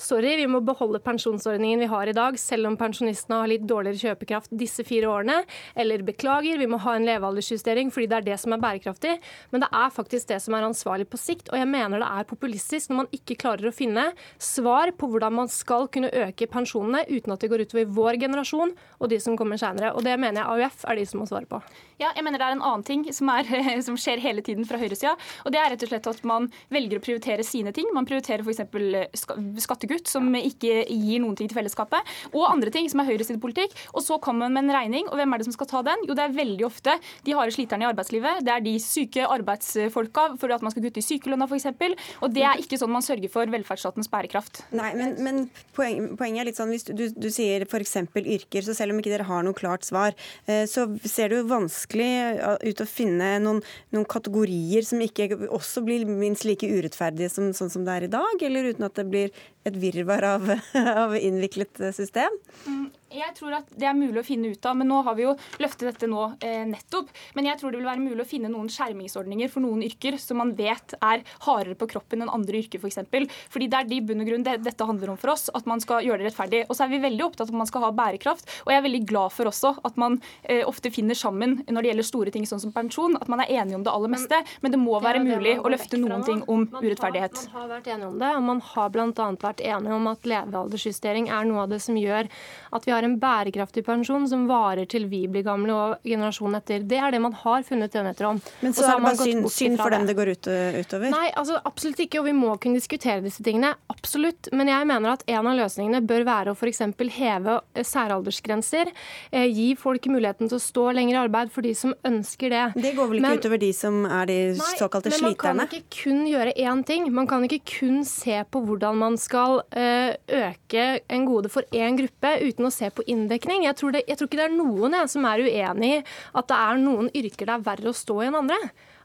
sorry, vi må beholde pensjonsordningen vi har i dag, selv om pensjonistene har litt dårligere kjøpekraft disse fire årene, eller beklager, vi må ha en levealdersjustering fordi det er det som er bærekraftig. Men det er faktisk det som er ansvarlig på sikt, og jeg mener det er populistisk når man ikke klarer å finne svar på hvordan man skal kunne øke pensjonene uten at det går utover vår generasjon og de som kommer senere. Og det mener jeg AUF er de som må svare på. Ja, jeg mener det er en annen ting som, er, <laughs> som skjer hele tiden fra høyresida. Og det er rett og slett at man velger å prioritere sine ting. Man prioriterer f.eks. skattekutt, som ikke gir noen ting til fellesskapet, og andre ting som er høyresidepolitikk. Og så kommer man med en regning, og hvem er det som skal ta den? Jo, det er veldig ofte de harde sliterne i arbeidslivet. Det er de syke arbeidsfolka for at man skal kutte i sykelønna f.eks. Og det er ikke sånn man sørger for velferdsstatens bærekraft. Nei, men, men poen, poenget er litt sånn, hvis du, du, du sier f.eks. yrker, så selv om ikke dere har noe klart svar, eh, så ser det jo vanskelig ut å finne noen, noen kategorier som ikke også blir minst like urettferdige som sånn som det er i dag, eller uten at det blir et virvar av, <laughs> av innviklet system? Mm, Jeg tror at det er mulig å finne ut av, men nå har vi jo løftet dette nå eh, nettopp. Men jeg tror det vil være mulig å finne noen skjermingsordninger for noen yrker som man vet er hardere på kroppen enn andre yrker, f.eks. For eksempel. Fordi det er de bunn og grunn det, dette handler om for oss, at man skal gjøre det rettferdig. Og så er vi veldig opptatt av at man skal ha bærekraft. Og jeg er veldig glad for også at man eh, ofte finner sammen når det gjelder store ting sånn som pensjon, at man er enige om det aller meste. Men det må være mulig å løfte noen ting om urettferdighet. Man har vært enige om det, og man har bl.a. vært enige om at levealdersjustering er noe av det som gjør at vi har en bærekraftig pensjon som varer til vi blir gamle og generasjonen etter. Det er det man har funnet enigheter om. Men så, er det bare synd, synd for dem det går ut, utover? Nei, altså absolutt ikke. Og vi må kunne diskutere disse tingene. Absolutt. Men jeg mener at en av løsningene bør være å f.eks. heve eh, særaldersgrenser. Eh, gi folk muligheten til å stå lenger i arbeid for de som ønsker det. Det går vel ikke men, utover de som er de nei, såkalte sliterne? Men man kan ikke kun gjøre én ting. Man kan ikke kun se på hvordan man skal eh, øke en gode for én gruppe uten å se på inndekning. Jeg tror, det, jeg tror ikke det er noen jeg, som er uenig i at det er noen yrker det er verre å stå i enn andre.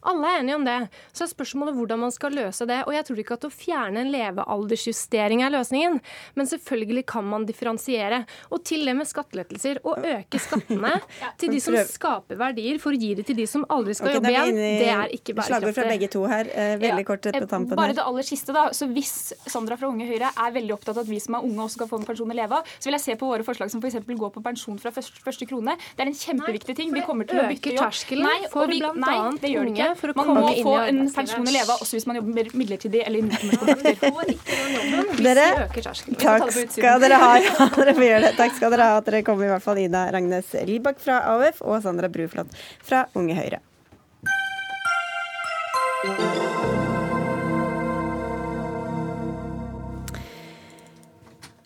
Alle er enige om det. Så er spørsmålet hvordan man skal løse det. Og jeg tror ikke at å fjerne en levealdersjustering er løsningen, men selvfølgelig kan man differensiere. Og til det med skattelettelser. Å øke skattene <laughs> til de som skaper verdier, for å gi det til de som aldri skal okay, jobbe igjen, det er ikke bærekraftig. Slagord fra begge to her. Veldig veldig kort på tampen. Bare det aller siste, da. Så hvis Sandra fra Unge Høyre er veldig opptatt av at vi som er unge også skal få en pensjon å leve av, så vil jeg se på våre forslag som f.eks. går på pensjon fra første, første krone. Det er en kjempeviktig ting. Vi kommer til å bytte jobb. Nei, for vi, nei, det gjør det ikke for å man komme må få en pensjon å leve av også hvis man jobber midlertidig eller innenfor <laughs> Dere, takk skal dere ha. Ja, dere får gjøre det. Takk skal dere ha at dere kom, i hvert fall Ida Ragnes Libak fra AUF og Sandra Bruflot fra Unge Høyre.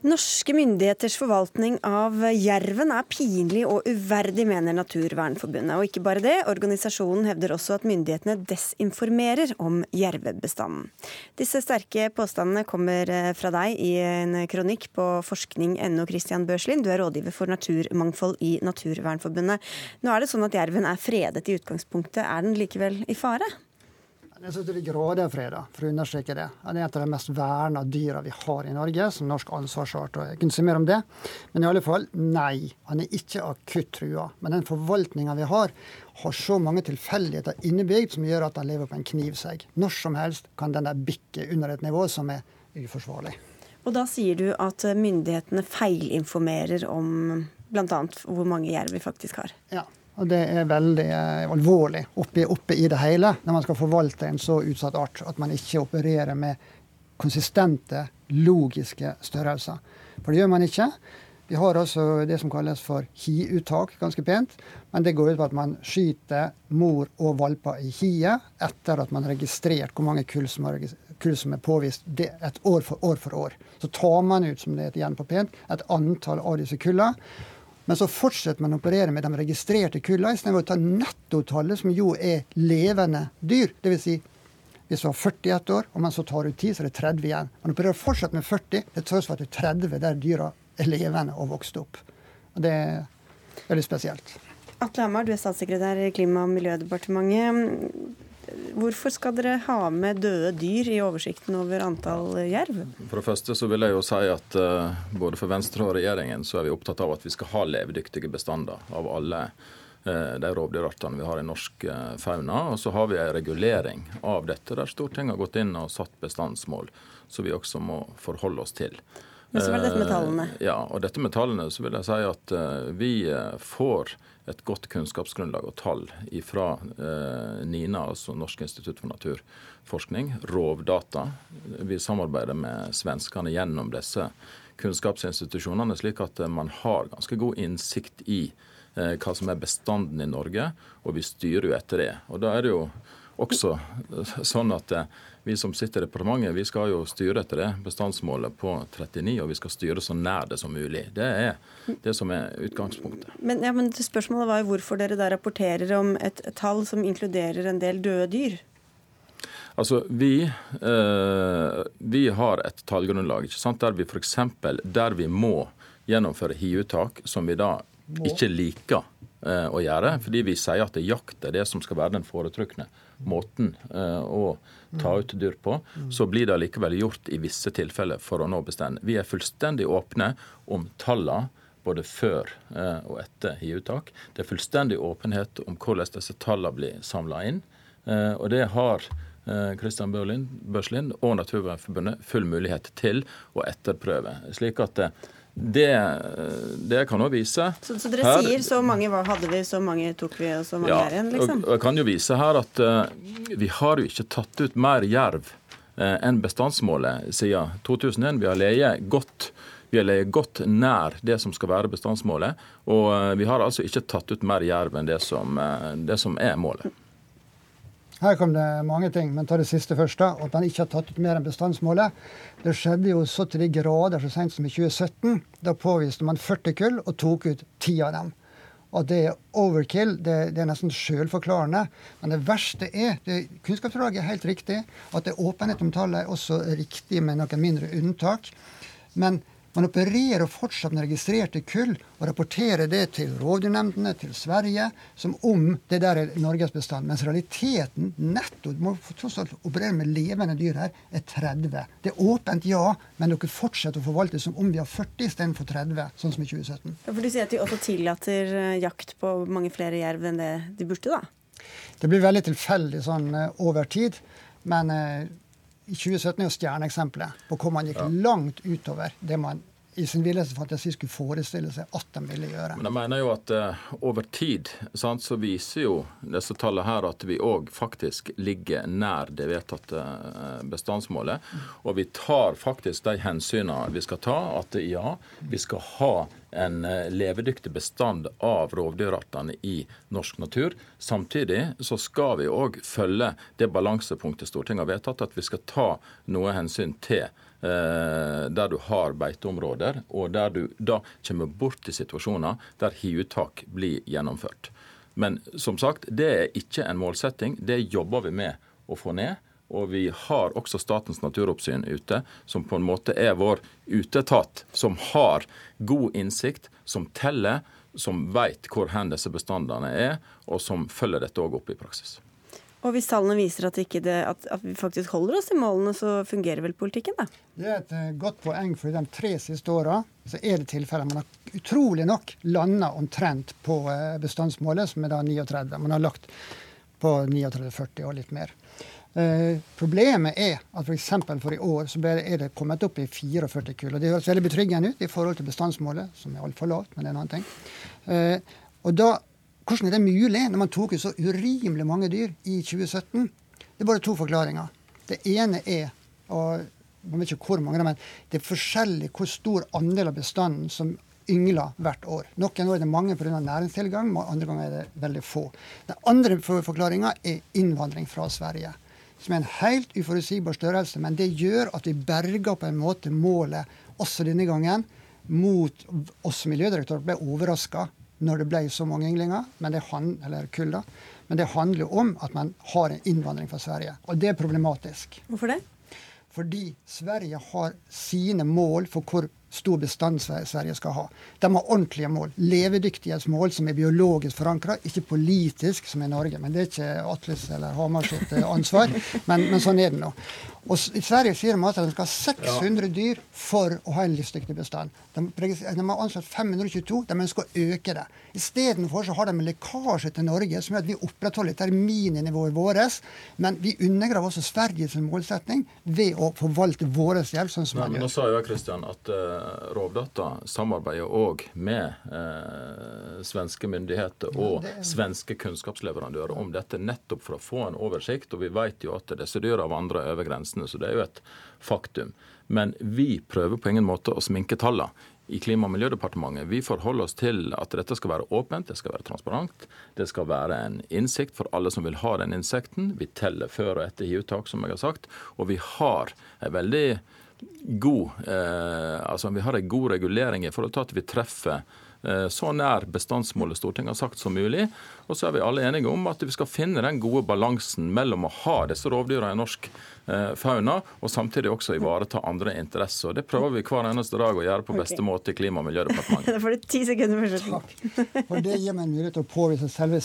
Norske myndigheters forvaltning av jerven er pinlig og uverdig, mener Naturvernforbundet. Og ikke bare det, organisasjonen hevder også at myndighetene desinformerer om jervebestanden. Disse sterke påstandene kommer eh, fra deg i en kronikk på forskning.no, Christian Børslin. Du er rådgiver for naturmangfold i Naturvernforbundet. Nå er det sånn at jerven er fredet i utgangspunktet. Er den likevel i fare? Jeg synes det er grader freda, for å understreke det. Han er et av de mest verna dyra vi har i Norge, som norsk ansvarsart. og Jeg kunne si mer om det. Men i alle fall, nei. Han er ikke akutt trua. Men den forvaltninga vi har, har så mange tilfeldigheter innebygd som gjør at han lever på en knivsegg. Når som helst kan den der bikke under et nivå som er uforsvarlig. Og da sier du at myndighetene feilinformerer om bl.a. hvor mange jerv vi faktisk har? Ja. Og det er veldig eh, alvorlig oppe, oppi, i det hele når man skal forvalte en så utsatt art. At man ikke opererer med konsistente, logiske størrelser. For det gjør man ikke. Vi har altså det som kalles for hiuttak, ganske pent. Men det går ut på at man skyter mor og valper i hiet etter at man har registrert hvor mange kull som er, påvist et år for år for år. Så tar man ut, som det heter igjen på pent, et antall av disse kullene. Men så fortsetter man å operere med de registrerte kullene istedenfor å ta nettotallet, som jo er levende dyr. Dvs. Si, hvis du har 40 ett år, og man så tar ut 10, så er det 30 igjen. Man opererer fortsatt med 40, det tross for at det er 30 der dyra er levende og vokst opp. Og det er veldig spesielt. Atle Hamar, du er statssekretær i Klima- og miljødepartementet. Hvorfor skal dere ha med døde dyr i oversikten over antall jerv? For det første så vil jeg jo si at uh, både for Venstre og regjeringen så er vi opptatt av at vi skal ha levedyktige bestander av alle uh, de rovdyrartene vi har i norsk uh, fauna. Og så har vi en regulering av dette der Stortinget har gått inn og satt bestandsmål, som vi også må forholde oss til. Men så var det dette med tallene. Ja, og dette med tallene så vil jeg si at vi får et godt kunnskapsgrunnlag og tall fra eh, NINA, altså Norsk institutt for naturforskning, Rovdata. Vi samarbeider med svenskene gjennom disse kunnskapsinstitusjonene, slik at eh, man har ganske god innsikt i eh, hva som er bestanden i Norge, og vi styrer jo etter det. Og da er det jo også sånn at vi som sitter i departementet, vi skal jo styre etter det bestandsmålet på 39, og vi skal styre så nær det som mulig. Det er det som er utgangspunktet. Men, ja, men Spørsmålet var jo hvorfor dere da rapporterer om et tall som inkluderer en del døde dyr? Altså, vi, eh, vi har et tallgrunnlag ikke sant? der vi f.eks. der vi må gjennomføre hiuttak, som vi da ikke liker å gjøre, fordi vi sier at jakt er det som skal være den foretrukne måten eh, å ta ut dyr på, så blir det likevel gjort i visse tilfeller for å nå bestanden. Vi er fullstendig åpne om tallene både før eh, og etter hiuttak. Det er fullstendig åpenhet om hvordan disse tallene blir samla inn. Eh, og det har Kristian Børslind og Naturvernforbundet full mulighet til å etterprøve. Slik at det, det kan jo vise så, så, dere her, sier så mange hva hadde vi, så mange tok vi, og så mange ja, er igjen? liksom? Og, og jeg kan jo vise her at uh, vi har jo ikke tatt ut mer jerv uh, enn bestandsmålet siden 2001. Vi har leget godt vi har leget godt nær det som skal være bestandsmålet. Og uh, vi har altså ikke tatt ut mer jerv enn det som, det som er målet. Her kom det mange ting, men ta det siste først. da, At man ikke har tatt ut mer enn bestandsmålet. Det skjedde jo så til de grader så sent som i 2017. Da påviste man 40 kull og tok ut 10 av dem. Og det er overkill. Det, det er nesten sjølforklarende. Men det verste er det, Kunnskapsrådet er helt riktig. At det er åpenhet om tallet er også riktig med noen mindre unntak. Men man opererer fortsatt med registrerte kull og rapporterer det til rovdyrnemndene, til Sverige, som om det der er Norges bestand. Mens realiteten, netto, må tross alt operere med levende dyr her, er 30. Det er åpent, ja, men dere fortsetter å forvalte som om vi har 40 istedenfor 30, sånn som i 2017. Ja, for Du sier at de også tillater eh, jakt på mange flere jerv enn det de burde, da? Det blir veldig tilfeldig sånn eh, over tid. Men eh, i 2017 er jo stjerneeksempelet på hvor man gikk ja. langt utover det man i sin villeste fantasi skulle forestille seg at de ville gjøre. Men jeg mener jo at uh, over tid sant, så viser jo disse tallene her at vi òg faktisk ligger nær det vedtatte uh, bestandsmålet. Og vi tar faktisk de hensynene vi skal ta. At ja, vi skal ha en uh, levedyktig bestand av rovdyrartene i norsk natur. Samtidig så skal vi òg følge det balansepunktet Stortinget har vedtatt, at vi skal ta noe hensyn til Eh, der du har beiteområder, og der du da kommer bort til situasjoner der hiuttak blir gjennomført. Men som sagt, det er ikke en målsetting. Det jobber vi med å få ned. Og vi har også Statens naturoppsyn ute, som på en måte er vår utetat, som har god innsikt, som teller, som vet hvor hen disse bestandene er, og som følger dette òg opp i praksis. Og hvis tallene viser at, det, at, at, vi faktisk holder oss til målene, så fungerer vel politikken, da? Det er et uh, godt poeng, for i de tre siste åra så er det tilfeller man har utrolig nok landa omtrent på uh, bestandsmålet, som er da 39. Man har lagt på 39-40 og litt mer. Uh, problemet er at f.eks. For, for i år så er det kommet opp i 44 kull. og Det høres veldig betryggende ut i forhold til bestandsmålet, som er altfor lavt, men det er en annen ting. Og da hvordan er det mulig når man tok ut så urimelig mange dyr i 2017? Det er bare to forklaringer. Det ene er og man vet ikke hvor mange, men det er forskjellig hvor stor andel av bestanden som yngler hvert år. Noen år er det mange pga. næringstilgang, andre ganger er det veldig få. Den andre forklaringa er innvandring fra Sverige. Som er en helt uforutsigbar størrelse, men det gjør at vi berger på en måte målet også denne gangen mot oss Miljødirektoratet ble overraska når det ble så mange ynglinger, men det, hand, eller kull da, men det handler om at man har en innvandring fra Sverige. Og det er problematisk. Hvorfor det? Fordi Sverige har sine mål for hvor stor bestand Sverige skal ha. De har ordentlige mål. Levedyktighetsmål som er biologisk forankra, ikke politisk som i Norge. Men det er ikke Atles eller Hamar sitt eh, ansvar. Men, men sånn er det nå. Og I Sverige sier de at de skal ha 600 dyr for å ha en livsdyktig bestand. De, de har ansatt 522, de ønsker å øke det. Istedenfor har de en lekkasje til Norge som gjør at vi opprettholder terminnivået vårt. Men vi undergraver også Sveriges målsetning ved å forvalte våre hjelp sånn som man gjør. Nå sa jo Kristian at uh, Rovdata samarbeider òg med eh, svenske myndigheter og svenske kunnskapsleverandører om dette, nettopp for å få en oversikt. Og vi vet jo at disse dyra vandrer over grensene. Så det er jo et faktum. Men vi prøver på ingen måte å sminke tallene i Klima- og miljødepartementet. Vi forholder oss til at dette skal være åpent, det skal være transparent. Det skal være en innsikt for alle som vil ha den innsikten. Vi teller før og etter hiuttak, som jeg har sagt. Og vi har en veldig god, eh, altså vi har en god regulering i forhold til at vi treffer så nær bestandsmålet Stortinget har sagt som mulig. Og så er vi alle enige om at vi skal finne den gode balansen mellom å ha disse rovdyrene i norsk eh, fauna, og samtidig også ivareta andre interesser. Det prøver vi hver eneste dag å gjøre på beste okay. måte i Klima- og <laughs> miljødepartementet. Da får du ti sekunder for slutten. Og Det gir meg en mulighet til å påvise selve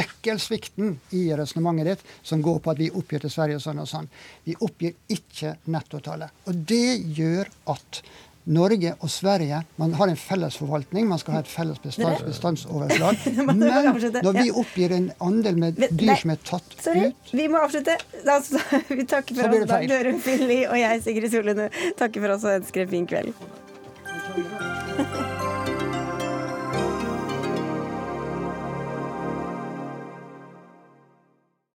nøkkelsvikten i resonnementet ditt, som går på at vi oppgir til Sverige sånn og sånn. Vi oppgir ikke nettotallet. Og det gjør at Norge og Sverige man har en felles forvaltning, man skal ha et felles bestands, bestandsoverslag. <laughs> Men når vi oppgir en andel med dyr som er tatt Sorry, ut vi må avslutte. Altså, <laughs> vi takker for oss, Dag. Dørum Finli og jeg, Sigrid Solund, takker for oss og ønsker en fin kveld. <laughs>